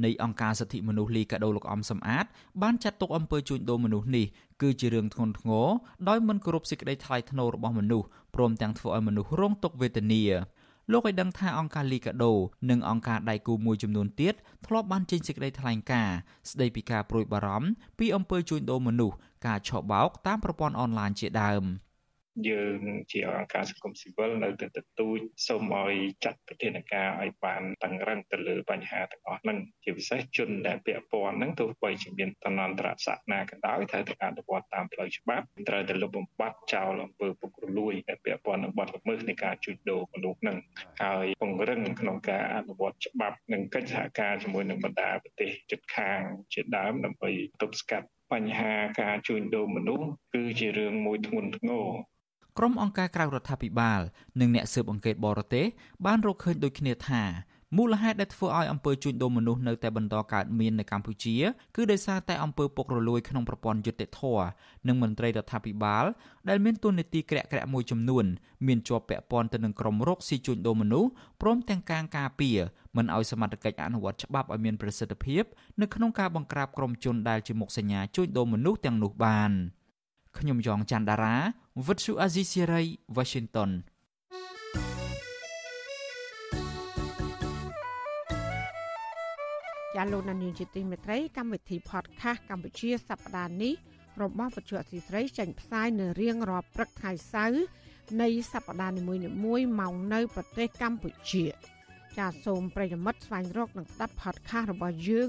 នៃអង្គការសិទ្ធិមនុស្សលីកាដូលោកអំសំអាត បានចាត់ទុកអំពើជួញដូរមនុស្សនេះគឺជារឿងធ្ងន់ធ្ងរដោយមិនគោរពសេចក្តីថ្លៃថ្នូររបស់មនុស្សព្រមទាំងធ្វើឲ្យមនុស្សរងទុក្ខវេទនាលោកឲ្យដឹងថាអង្គការលីកាដូនិងអង្គការដៃគូមួយចំនួនទៀតធ្លាប់បានចេញសេចក្តីថ្លែងការណ៍ស្តីពីការប្រួយបារម្ភពីអំពើជួញដូរមនុស្សការឆបោកតាមប្រព័ន្ធអនឡាញជាដើម។ យើងជាអង្គការសង្គមស៊ីវិលនៅតែទទូចសូមឲ្យចាត់វិធានការឲ្យបានតឹងរឹងទៅលើបញ្ហាទាំងអស់ហ្នឹងជាពិសេសជនដែលពាក់ព័ន្ធហ្នឹងទោះបីជាមានតំណន្តរស័ក្តិណាក៏ដោយត្រូវតែអនុវត្តតាមផ្លូវច្បាប់ត្រូវតែលុបបំបាត់ចោលអំពើពុករលួយដែលពាក់ព័ន្ធនឹងបទល្មើសនៃការជួញដូរមនុស្សហ្នឹងហើយពង្រឹងក្នុងការអនុវត្តច្បាប់និងកិច្ចសហការជាមួយនឹងបណ្ដាប្រទេសជិតខាងជាដើមដើម្បីទប់ស្កាត់បញ្ហាការជួញដូរមនុស្សគឺជារឿងមួយធ្ងន់ធ្ងរ ក្រុមអង្គការក្រៅរដ្ឋាភិបាល និងអ្នកស៊ើបអង្កេតបរទេសបានរកឃើញដូចគ្នាថាមូលហេតុដែលធ្វើឲ្យអំពើជួញដូរមនុស្សនៅតែបន្តកើតមាននៅកម្ពុជាគឺដោយសារតែអំពើពុករលួយក្នុងប្រព័ន្ធយុត្តិធម៌និងមន្ត្រីរដ្ឋាភិបាលដែលមានទួនាទីក្រាក់ក្រាក់មួយចំនួនមានជាប់ពាក់ព័ន្ធទៅនឹងក្រុមរកស៊ីជួញដូរមនុស្សព្រមទាំងការការពារមិនឲ្យសមត្ថកិច្ចអនុវត្តច្បាប់ឲ្យមានប្រសិទ្ធភាពនៅក្នុងការបង្ក្រាបក្រុមជនដែលជាមុខសញ្ញាជួញដូរមនុស្សទាំងនោះបាន។ ខ្ញុំយ៉ងច័ន្ទដារាវិទ្យុអាស៊ីសេរី Washington ចាលោកនានីជាទីមេត្រីកម្មវិធី podcast កម្ពុជាសប្តាហ៍នេះរបស់វិទ្យុអាស៊ីសេរីចេញផ្សាយនៅរៀងរាល់ព្រឹកថ្ងៃសៅរ៍នៃសប្តាហ៍នីមួយៗមកនៅប្រទេសកម្ពុជា ចាសូមប្រិយមិត្តស្វែងរកនិងស្ដាប់ podcast របស់យើង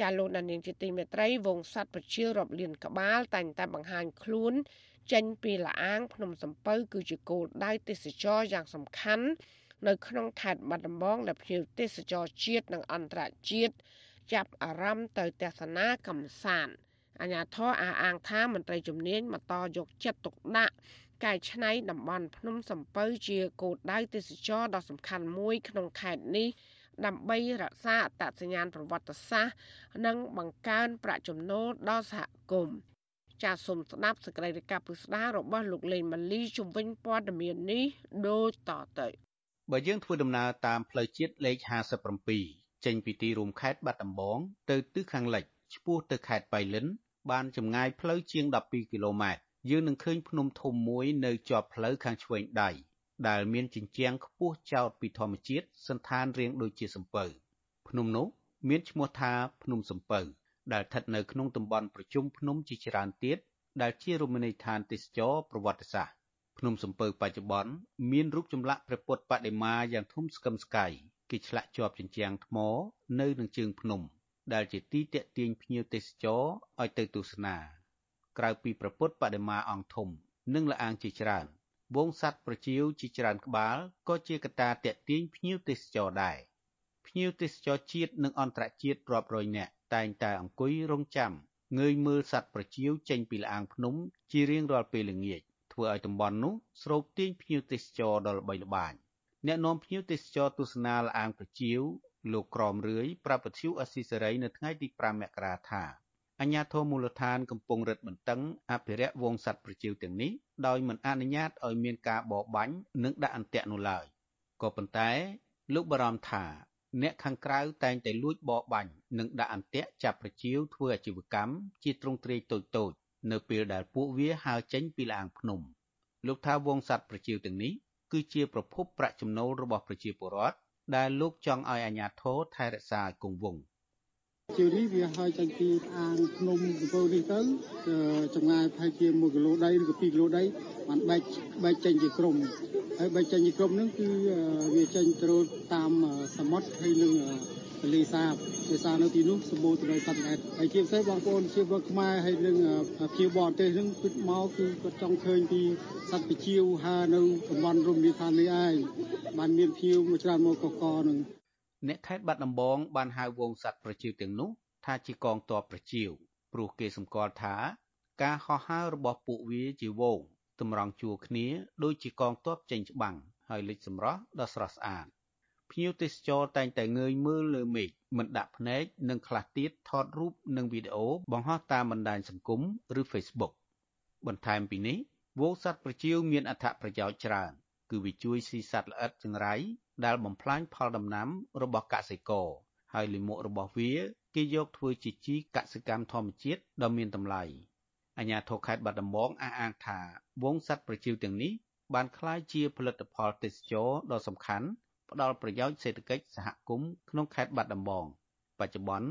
ចាលោកដានៀងជាទីមេត្រីវងសัตว์ប្រជារាប់លានក្បាលតែងតែបង្ហាញខ្លួន ចេញពីលាអាងភ្នំសំពៅគឺជាគោលដៅទេសចរយ៉ាងសំខាន់នៅក្នុងខេត្តបាត់ដំបងដែលភ្ញៀវទេសចរជាតិនិងអន្តរជាតិចាប់អារម្មណ៍ទៅទស្សនាកំសាន្តអាញាធរអះអាងថាមន្ត្រីជំនាញបន្តយកចិត្តទុកដាក់កែច្នៃតំបន់ភ្នំសំពៅជាគោលដៅទេសចរដ៏សំខាន់មួយក្នុងខេត្តនេះ ដើម្បីរក្សាអត្តសញ្ញាណប្រវត្តិសាស្ត្រនិងបង្កើនប្រាក់ចំណូលដល់សហគមន៍ចាសសូមស្ដាប់សេចក្តីរាយការណ៍ពុស្ដារបស់លោកលេងម៉ាលីជំវិញព័ត៌មាននេះដូចតទៅបើយើងធ្វើដំណើរតាមផ្លូវជាតិលេខ57ចេញពីទីរួមខេត្តបាត់ដំបងទៅទិសខាងលិចឆ្ពោះទៅខេត្តបៃលិន បានចម្ងាយផ្លូវជាង12គីឡូម៉ែត្រយើងនឹងឃើញភ្នំធំមួយនៅជាប់ផ្លូវខាងឆ្វេងដៃ ដែលមានជញ្ជាំងខ្ពស់ចោតពីធម្មជាតិសន្តានរាងដូចជាសំពៅភ្នំនោះមានឈ្មោះថាភ្នំសំពៅដែលស្ថិតនៅក្នុងតំបន់ប្រជុំភ្នំជាច្រើនទៀតដែលជារមណីយដ្ឋានទេសចរប្រវត្តិសាស្ត្រភ្នំសំពៅបច្ចុប្បន្នមានរូបចម្លាក់ព្រះពុទ្ធបដិមាយ៉ាងធំស្កឹមស្កៃគេឆ្លាក់ជាប់ជញ្ជាំងថ្មនៅនឹងជើងភ្នំ ដែលជាទីតាក់ទាញភ្ញៀវទេសចរឲ្យទៅទស្សនា ក្រៅពីព្រះពុទ្ធបដិមាអង្គធំ និងលអាងជាច្រើន វងសัตว์ប្រជៀវជាច្រើនក្បាលក៏ជាកត្តាតាក់ទាញភ្ញៀវទេសចរដែរភ្ញៀវទេសចរជាតិនិងអន្តរជាតិរាប់រយនាក់តែងតែអង្គុយរង់ចាំងើយមើលសត្វប្រជៀវចេញពីលអាងភ្នំជារៀងរាល់ពេលល្ងាចធ្វើឲ្យតំបន់នោះស្រូបទាញភ្ញៀវទេសចរដល់ល្បីល្បាញអ្នកនាំភ្ញៀវទេសចរទស្សនាលអាងប្រជៀវលោកក្រមរឿយប្រាប់ពធ្យុអស៊ីសេរីនៅថ្ងៃទី5មករាថា អញ្ញាធមូលដ្ឋានកំពុងរឹតបន្តឹងអភិរក្សវងសត្វប្រជៀវទាំងនេះដោយមិនអនុញ្ញាតឲ្យមានការបរបាញ់និងដាក់អន្ទាក់នោះឡើយក៏ប៉ុន្តែលោកបារម្ភថា អ្នកខាងក្រៅតែងតែលួចបរបាញ់និងដាក់អន្ទាក់ចាប់ប្រជៀវធ្វើអាជីវកម្មជាទ្រង់ទ្រាយតូចតូចនៅពេលដែលពួកវាហើរចេញពីលាងភ្នំ លោកថាវងសត្វប្រជៀវទាំងនេះគឺជាប្រភពប្រាក់ចំណូលរបស់ប្រជាពលរដ្ឋដែលលោកចង់ឲ្យអាជ្ញាធរថែរក្សាឲ្យគង់វង្ស ជានេះវាហើយចេញពីអាងភ្នំកំពូលនេះទៅចម្ងាយប្រហែលជា1គីឡូដីឬក៏2គីឡូដីបានបែកបែកចេញជាក្រុមហើយបែកចេញជាក្រុមហ្នឹងគឺវាចេញទៅតាមសមុទ្រហើយនឹងទន្លេសាបដោយសារនៅទីនោះសម្បូរទៅដោយសត្វល្អិតហើយជាពិសេសបងប្អូនជាពលខ្មែរហើយនឹងភ្ញៀវបរទេសហ្នឹងគិតមកគឺគាត់ចង់ឃើញពីសត្វពជាវហើនៅតំបន់រមណីយដ្ឋាននេះឯងបានមានភ្ញៀវមួយច្រើនមកកកហ្នឹង អ្នកខេត្តបាត់ដំបងបានហៅវងសត្វប្រជៀវទាំងនោះថាជាកងទ័ពប្រជៀវព្រោះគេសម្គាល់ថា ការហោះហើររបស់ពួកវាជាវងតម្រង់ជួរគ្នាដូចជាកងទ័ពចេញច្បាំងហើយលេចសម្រស់ដ៏ស្រស់ស្អាតភ្ញៀវទេសចរតែងតែងើយមើលលើមេឃមិនដាក់ភ្នែកនិងខ្លះទៀតថតរូបនិងវីដេអូបង្ហោះតាមបណ្ដាញសង្គមឬ Facebook បន្ថែមពីនេះវងសត្វប្រជៀវមានអត្ថប្រយោជន៍ច្រើន គឺវាជួយស៊ីសត្វល្អិតចង្រៃដែលបំផ្លាញផលដំណាំរបស់កសិករហើយលាមករបស់វាគេយកធ្វើជាជីកសិកម្មធម្មជាតិដ៏មានតម្លៃអាជ្ញាធរខេត្តបាត់ដំបងអះអាងថាវងសត្វប្រជៀវទាំងនេះបានក្លាយជាផលិតផលទេសចរដ៏សំខាន់ផ្ដល់ប្រយោជន៍សេដ្ឋកិច្ចសហគមន៍ក្នុងខេត្តបាត់ដំបងបច្ចុប្បន្ន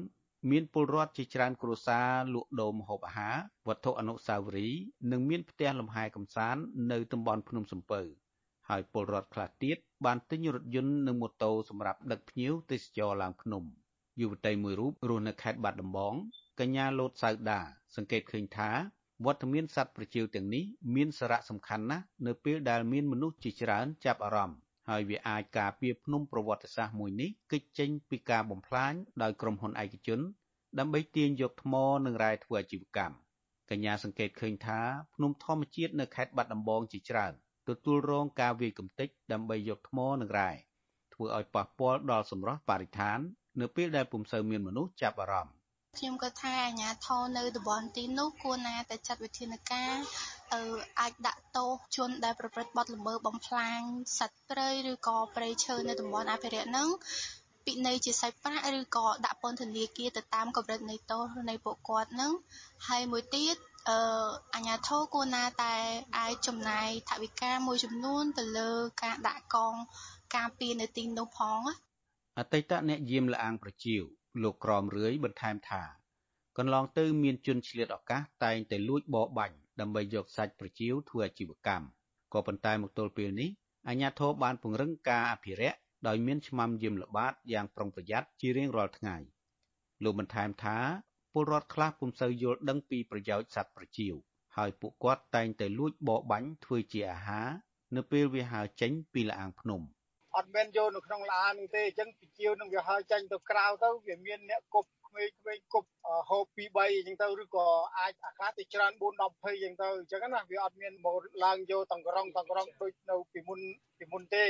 មានពលរដ្ឋជាច្រើនគ្រួសារលក់ដូរម្ហូបអាហារវត្ថុអនុស្សាវរីយ៍និងមានផ្ទះលំហែកំសាន្តនៅតំបន់ភ្នំសំពៅ ហើយពលរដ្ឋខ្លះទៀតបានទិញរថយន្តនិងម៉ូតូសម្រាប់ដឹកភ្ញៀវទេសចរឡើងភ្នំយុវតីមួយរូបរស់នៅខេត្តបាត់ដំបងកញ្ញាលូតសៅដា សង្កេតឃើញថាវត្តមានសត្វប្រជៀវទាំងនេះមានសារៈសំខាន់ណាស់នៅពេលដែលមានមនុស្សជាច្រើនចាប់អារម្មណ៍ហើយវាអាចការពារភ្នំប្រវត្តិសាស្ត្រមួយនេះគេចចេញពីការបំផ្លាញដោយក្រុមហ៊ុនឯកជន ដើម្បីទាញយកថ្មនិងរ៉ែធ្វើអាជីវកម្មកញ្ញាសង្កេតឃើញថាភ្នំធម្មជាតិនៅខេត្តបាត់ដំបងជាច្រើន ទទួលរងការវាយកំទេចដើម្បីយកថ្មនិងរ៉ែធ្វើឲ្យប៉ះពាល់ដល់សម្រស់បរិស្ថាន នៅពេលដែលពុំសូវមានមនុស្សចាប់អារម្មណ៍ខ្ញុំក៏ថាអាជ្ញាធរនៅតំបន់ទីនោះគួរណាតែចាត់វិធានការទៅអាចដាក់ទោសជនដែលប្រព្រឹត្តបទល្មើសបំផ្លាញសត្វព្រៃឬក៏ព្រៃឈើនៅតំបន់អភិរក្សហ្នឹងពិន័យជាសាច់ប្រាក់ឬក៏ដាក់ពន្ធនាគារទៅតាមកម្រិតនៃទោសនៃពួកគាត់ហ្នឹងហើយមួយទៀត អឺអាជ្ញាធរគួរណាតែអាចចំណាយថវិកាមួយចំនួនទៅលើការដាក់កងការពារនៅទីនោះផងអតីតអ្នកយាមលអាងប្រជៀវលោកក្រមរឿយបន្ថែមថាកន្លងទៅមានជនឆ្លៀតឱកាសតែងតែលួចបរបាញ់ដើម្បីយកសាច់ប្រជៀវធ្វើអាជីវកម្មក៏ប៉ុន្តែមកទល់ពេលនេះអាជ្ញាធរបានពង្រឹងការអភិរក្សដោយមានឆ្មាំយាមល្បាតយ៉ាងប្រុងប្រយ័ត្នជារៀងរាល់ថ្ងៃលោកបន្ថែមថា ពលរដ្ឋខ្លះពុំសូវយល់ដឹងពីប្រយោជន៍សត្វប្រចៀវហើយពួកគាត់តែងតែលួចបរបាញ់ធ្វើជាអាហារនៅពេលវាហើរចេញពីលអាងភ្នំអត់មែនយកនៅក្នុងឡាននោះទេអញ្ចឹងពីជាវនឹងវាហើរចេញទៅក្រៅទៅវាមានអ្នកគប់ក្មេងៗគប់ហូប2 3អញ្ចឹងទៅឬក៏អាចអាកាសទៅច្រើន4 10 20អញ្ចឹងទៅអញ្ចឹងណាវាអត់មានមកឡើងយកតង្ក្រងតង្ក្រងដូចនៅពីមុនពីមុនទេត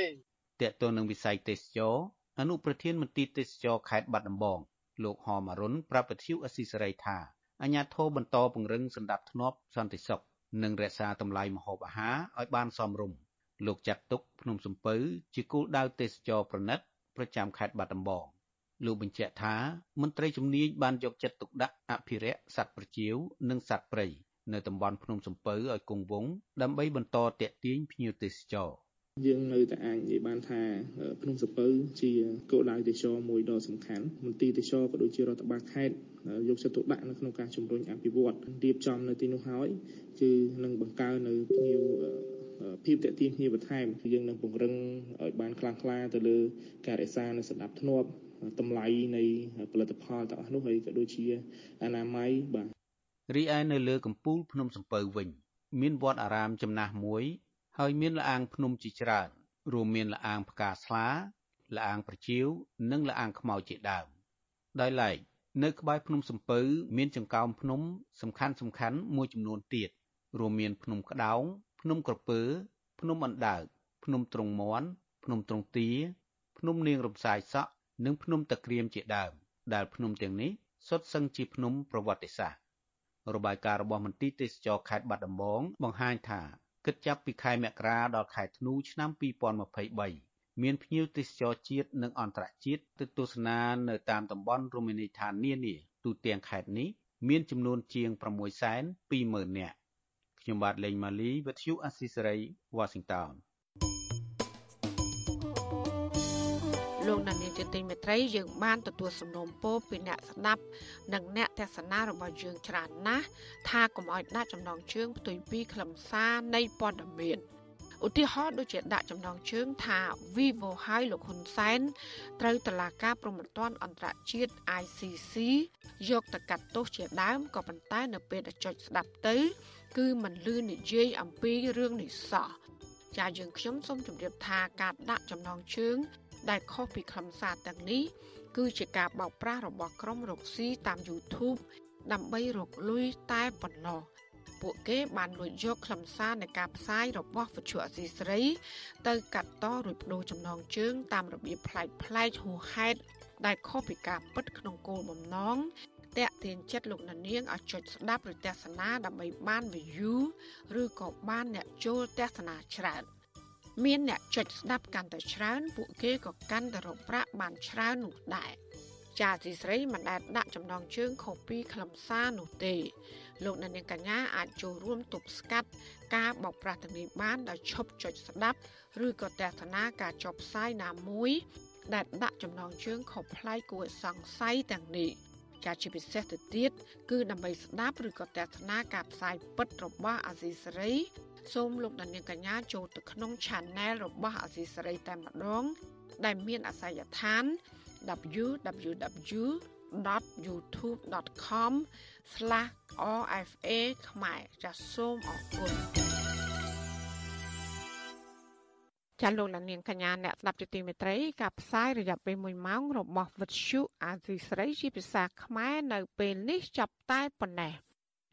កតទៅនឹងវិស័យទេសចរអនុប្រធានមន្ទីរទេសចរខេត្តបាត់ដំបង លោកហមអរុនប្រាប់វិទ្យុអស៊ីសេរីថាអាញាធរបន្តពង្រឹងសន្តិភាពសន្តិសុខនិងរក្សាតម្លៃម្ហូបអាហារឲ្យបានសមរម្យលោកចាត់ទុកភ្នំសំពៅជាគោលដៅទេសចរប្រណិតប្រចាំខេត្តបាត់ដំបងលោកបញ្ជាក់ថាមន្ត្រីជំនាញបានយកចិត្តទុកដាក់អភិរក្សសត្វប្រចៀវនិងសត្វព្រៃនៅតំបន់ភ្នំសំពៅឲ្យគង់វង្សដើម្បីបន្តទាក់ទាញភ្ញៀវទេសចរ យើងនៅតែអាចនិយាយបានថាភ្នំសពៅជាគោលដៅទេសចរមួយដ៏សំខាន់មន្ទីរទេសចរក៏ដូចជារដ្ឋបាលខេត្តយកចិត្តទុកដាក់នៅក្នុងការជំរុញអភិវឌ្ឍរៀបចំនៅទីនោះហើយគឺនឹងបង្កើននៅភ្ញៀវភាពតេទៀងគ្នាបន្ថែមគឺយើងនឹងពង្រឹងឲ្យបានខ្លាំងក្លាទៅលើការរក្សានៅសណ្ដាប់ធ្នាប់តម្លៃនៃផលិតផលទាំងអស់នោះហើយក៏ដូចជាអនាម័យបាទរីឯនៅលើកំពូលភ្នំសំពៅវិញ មានវត្តអារាមចំណាស់មួយ ហើយមានលអាងភ្នំជាច្រើនរួមមានលអាងផ្កាស្លាលអាងប្រជៀវនិងលអាងខ្មៅជាដើមដោយឡែកនៅក្បែរភ្នំសំពៅមានចង្កោមភ្នំសំខាន់សំខាន់មួយចំនួនទៀតរួមមានភ្នំក្តោងភ្នំក្រពើ ភ្នំអណ្ដើកភ្នំទ្រង់មន់ភ្នំទ្រង់ទាភ្នំនាងរំសាយសក់និងភ្នំតាក្រៀមជាដើម ដែលភ្នំទាំងនេះសុទ្ធសឹងជាភ្នំប្រវត្តិសាស្ត្ររបាយការណ៍របស់មន្ទីរទេសចរខេត្តបាត់ដំបងបង្ហាញថា គិតចាប់ពីខែមករាដល់ខែធ្នូឆ្នាំ2023មានភ្ញៀវទេសចរជាតិនិងអន្តរជាតិទៅទស្សនានៅតាមតំបន់រមណីយដ្ឋាននានាទូទាំងខេត្តនេះមានចំនួនជាង620,000នាក់ខ្ញុំបាទលេងម៉ាលីវិទ្យុអស៊ីសេរី Washington លោកដានៀងជាទីមេត្រីយើងបានទទួលសំណូមពរពីអ្នកស្ដាប់និងអ្នកទស្សនារបស់យើងច្រើនណាស់ថាកុំឲ្យដាក់ចំណងជើងផ្ទុយពីខ្លឹមសារនៃព័ត៌មានឧទាហរណ៍ដូចជាដាក់ចំណងជើងថា Vivo ហើយលោកហ៊ុនសែនត្រូវតឡាការប្រំពន្ធអន្តរជាតិ ICC យកទៅកាត់ទោសជាដើមក៏ប៉ុន្តែនៅពេលដែលចុចស្ដាប់ទៅ គឺមិនលឺនិយាយអំពីរឿងនេះសោះចាយើងខ្ញុំសូមជម្រាបថាការដាក់ចំណងជើង ដែលខុសពីខ្លឹមសារទាំងនេះ គឺជាការបោកប្រាស់របស់ក្រុមរកស៊ីតាម YouTube ដើម្បីរកលុយតែប៉ុណ្ណោះពួកគេបានលួចយកខ្លឹមសារនៃការផ្សាយរបស់វិទ្យុអសីស្រី ទៅកាត់តរួចបដូរចំណងជើង តាមរបៀបប្លែកប្លែកហួសហេតុដែលខុសពីការពិតក្នុងគោលបំណងតាក់ទាញចិត្តលោកនាងឲ្យចុចស្ដាប់ឬទស្សនាដើម្បីបាន view ឬក៏បានអ្នកចូលទស្សនាច្រើន។ មានអ្នកចុចស្ដាប់កាន់តែច្រើនពួកគេក៏កាន់តែរកប្រាក់បានច្រើននោះដែរចាទីស្រីមិនដែលដាក់ចំណងជើងខុសពីខ្លឹមសារនោះទេលោកអ្នកនាងកញ្ញាអាចចូលរួមទប់ស្កាត់ការបោកប្រាស់ទាំងនេះបានដោយឈប់ចុចស្ដាប់ឬក៏ទស្សនាការចុះផ្សាយណាមួយ ដែលដាក់ចំណងជើងខុសប្លែកគួរសង្ស័យទាំងនេះចាជាពិសេសទៅទៀតគឺដើម្បីស្ដាប់ឬក៏ទស្សនាការផ្សាយពិតរបស់អាស៊ីសេរី សូមលោកដានៀងកញ្ញាចូលទៅក្នុង Channel របស់អាស៊ីសេរីតែម្ដង ដែលមានអាសយដ្ឋាន www.youtube.com/rfa ខ្មែរចាសសូមអរគុណចាលោកលានាងកញ្ញាអ្នកស្ដាប់ជាទីមេត្រីការផ្សាយរយៈពេល1ម៉ោងរបស់វិទ្យុអាស៊ីសេរីជាភាសាខ្មែរនៅពេលនេះចាប់តែប៉ុណ្ណេះ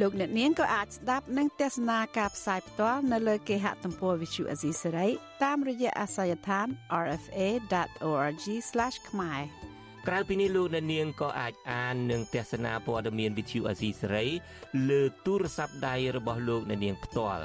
លោកអ្នកនាងក៏អាចស្ដាប់និងទស្សនាការផ្សាយផ្ទាល់នៅលើគេហទំព័រ Visual Asia សេរីតាមរយៈអាសយដ្ឋាន rfa.org/ ខ្មែរក្រៅពីនេះលោកអ្នកនាងក៏អាចអាននិងទស្សនាព័ត៌មានវិទ្យុអាស៊ីសេរីលើទូរស័ព្ទដៃរបស់លោកអ្នកនាងផ្ទាល់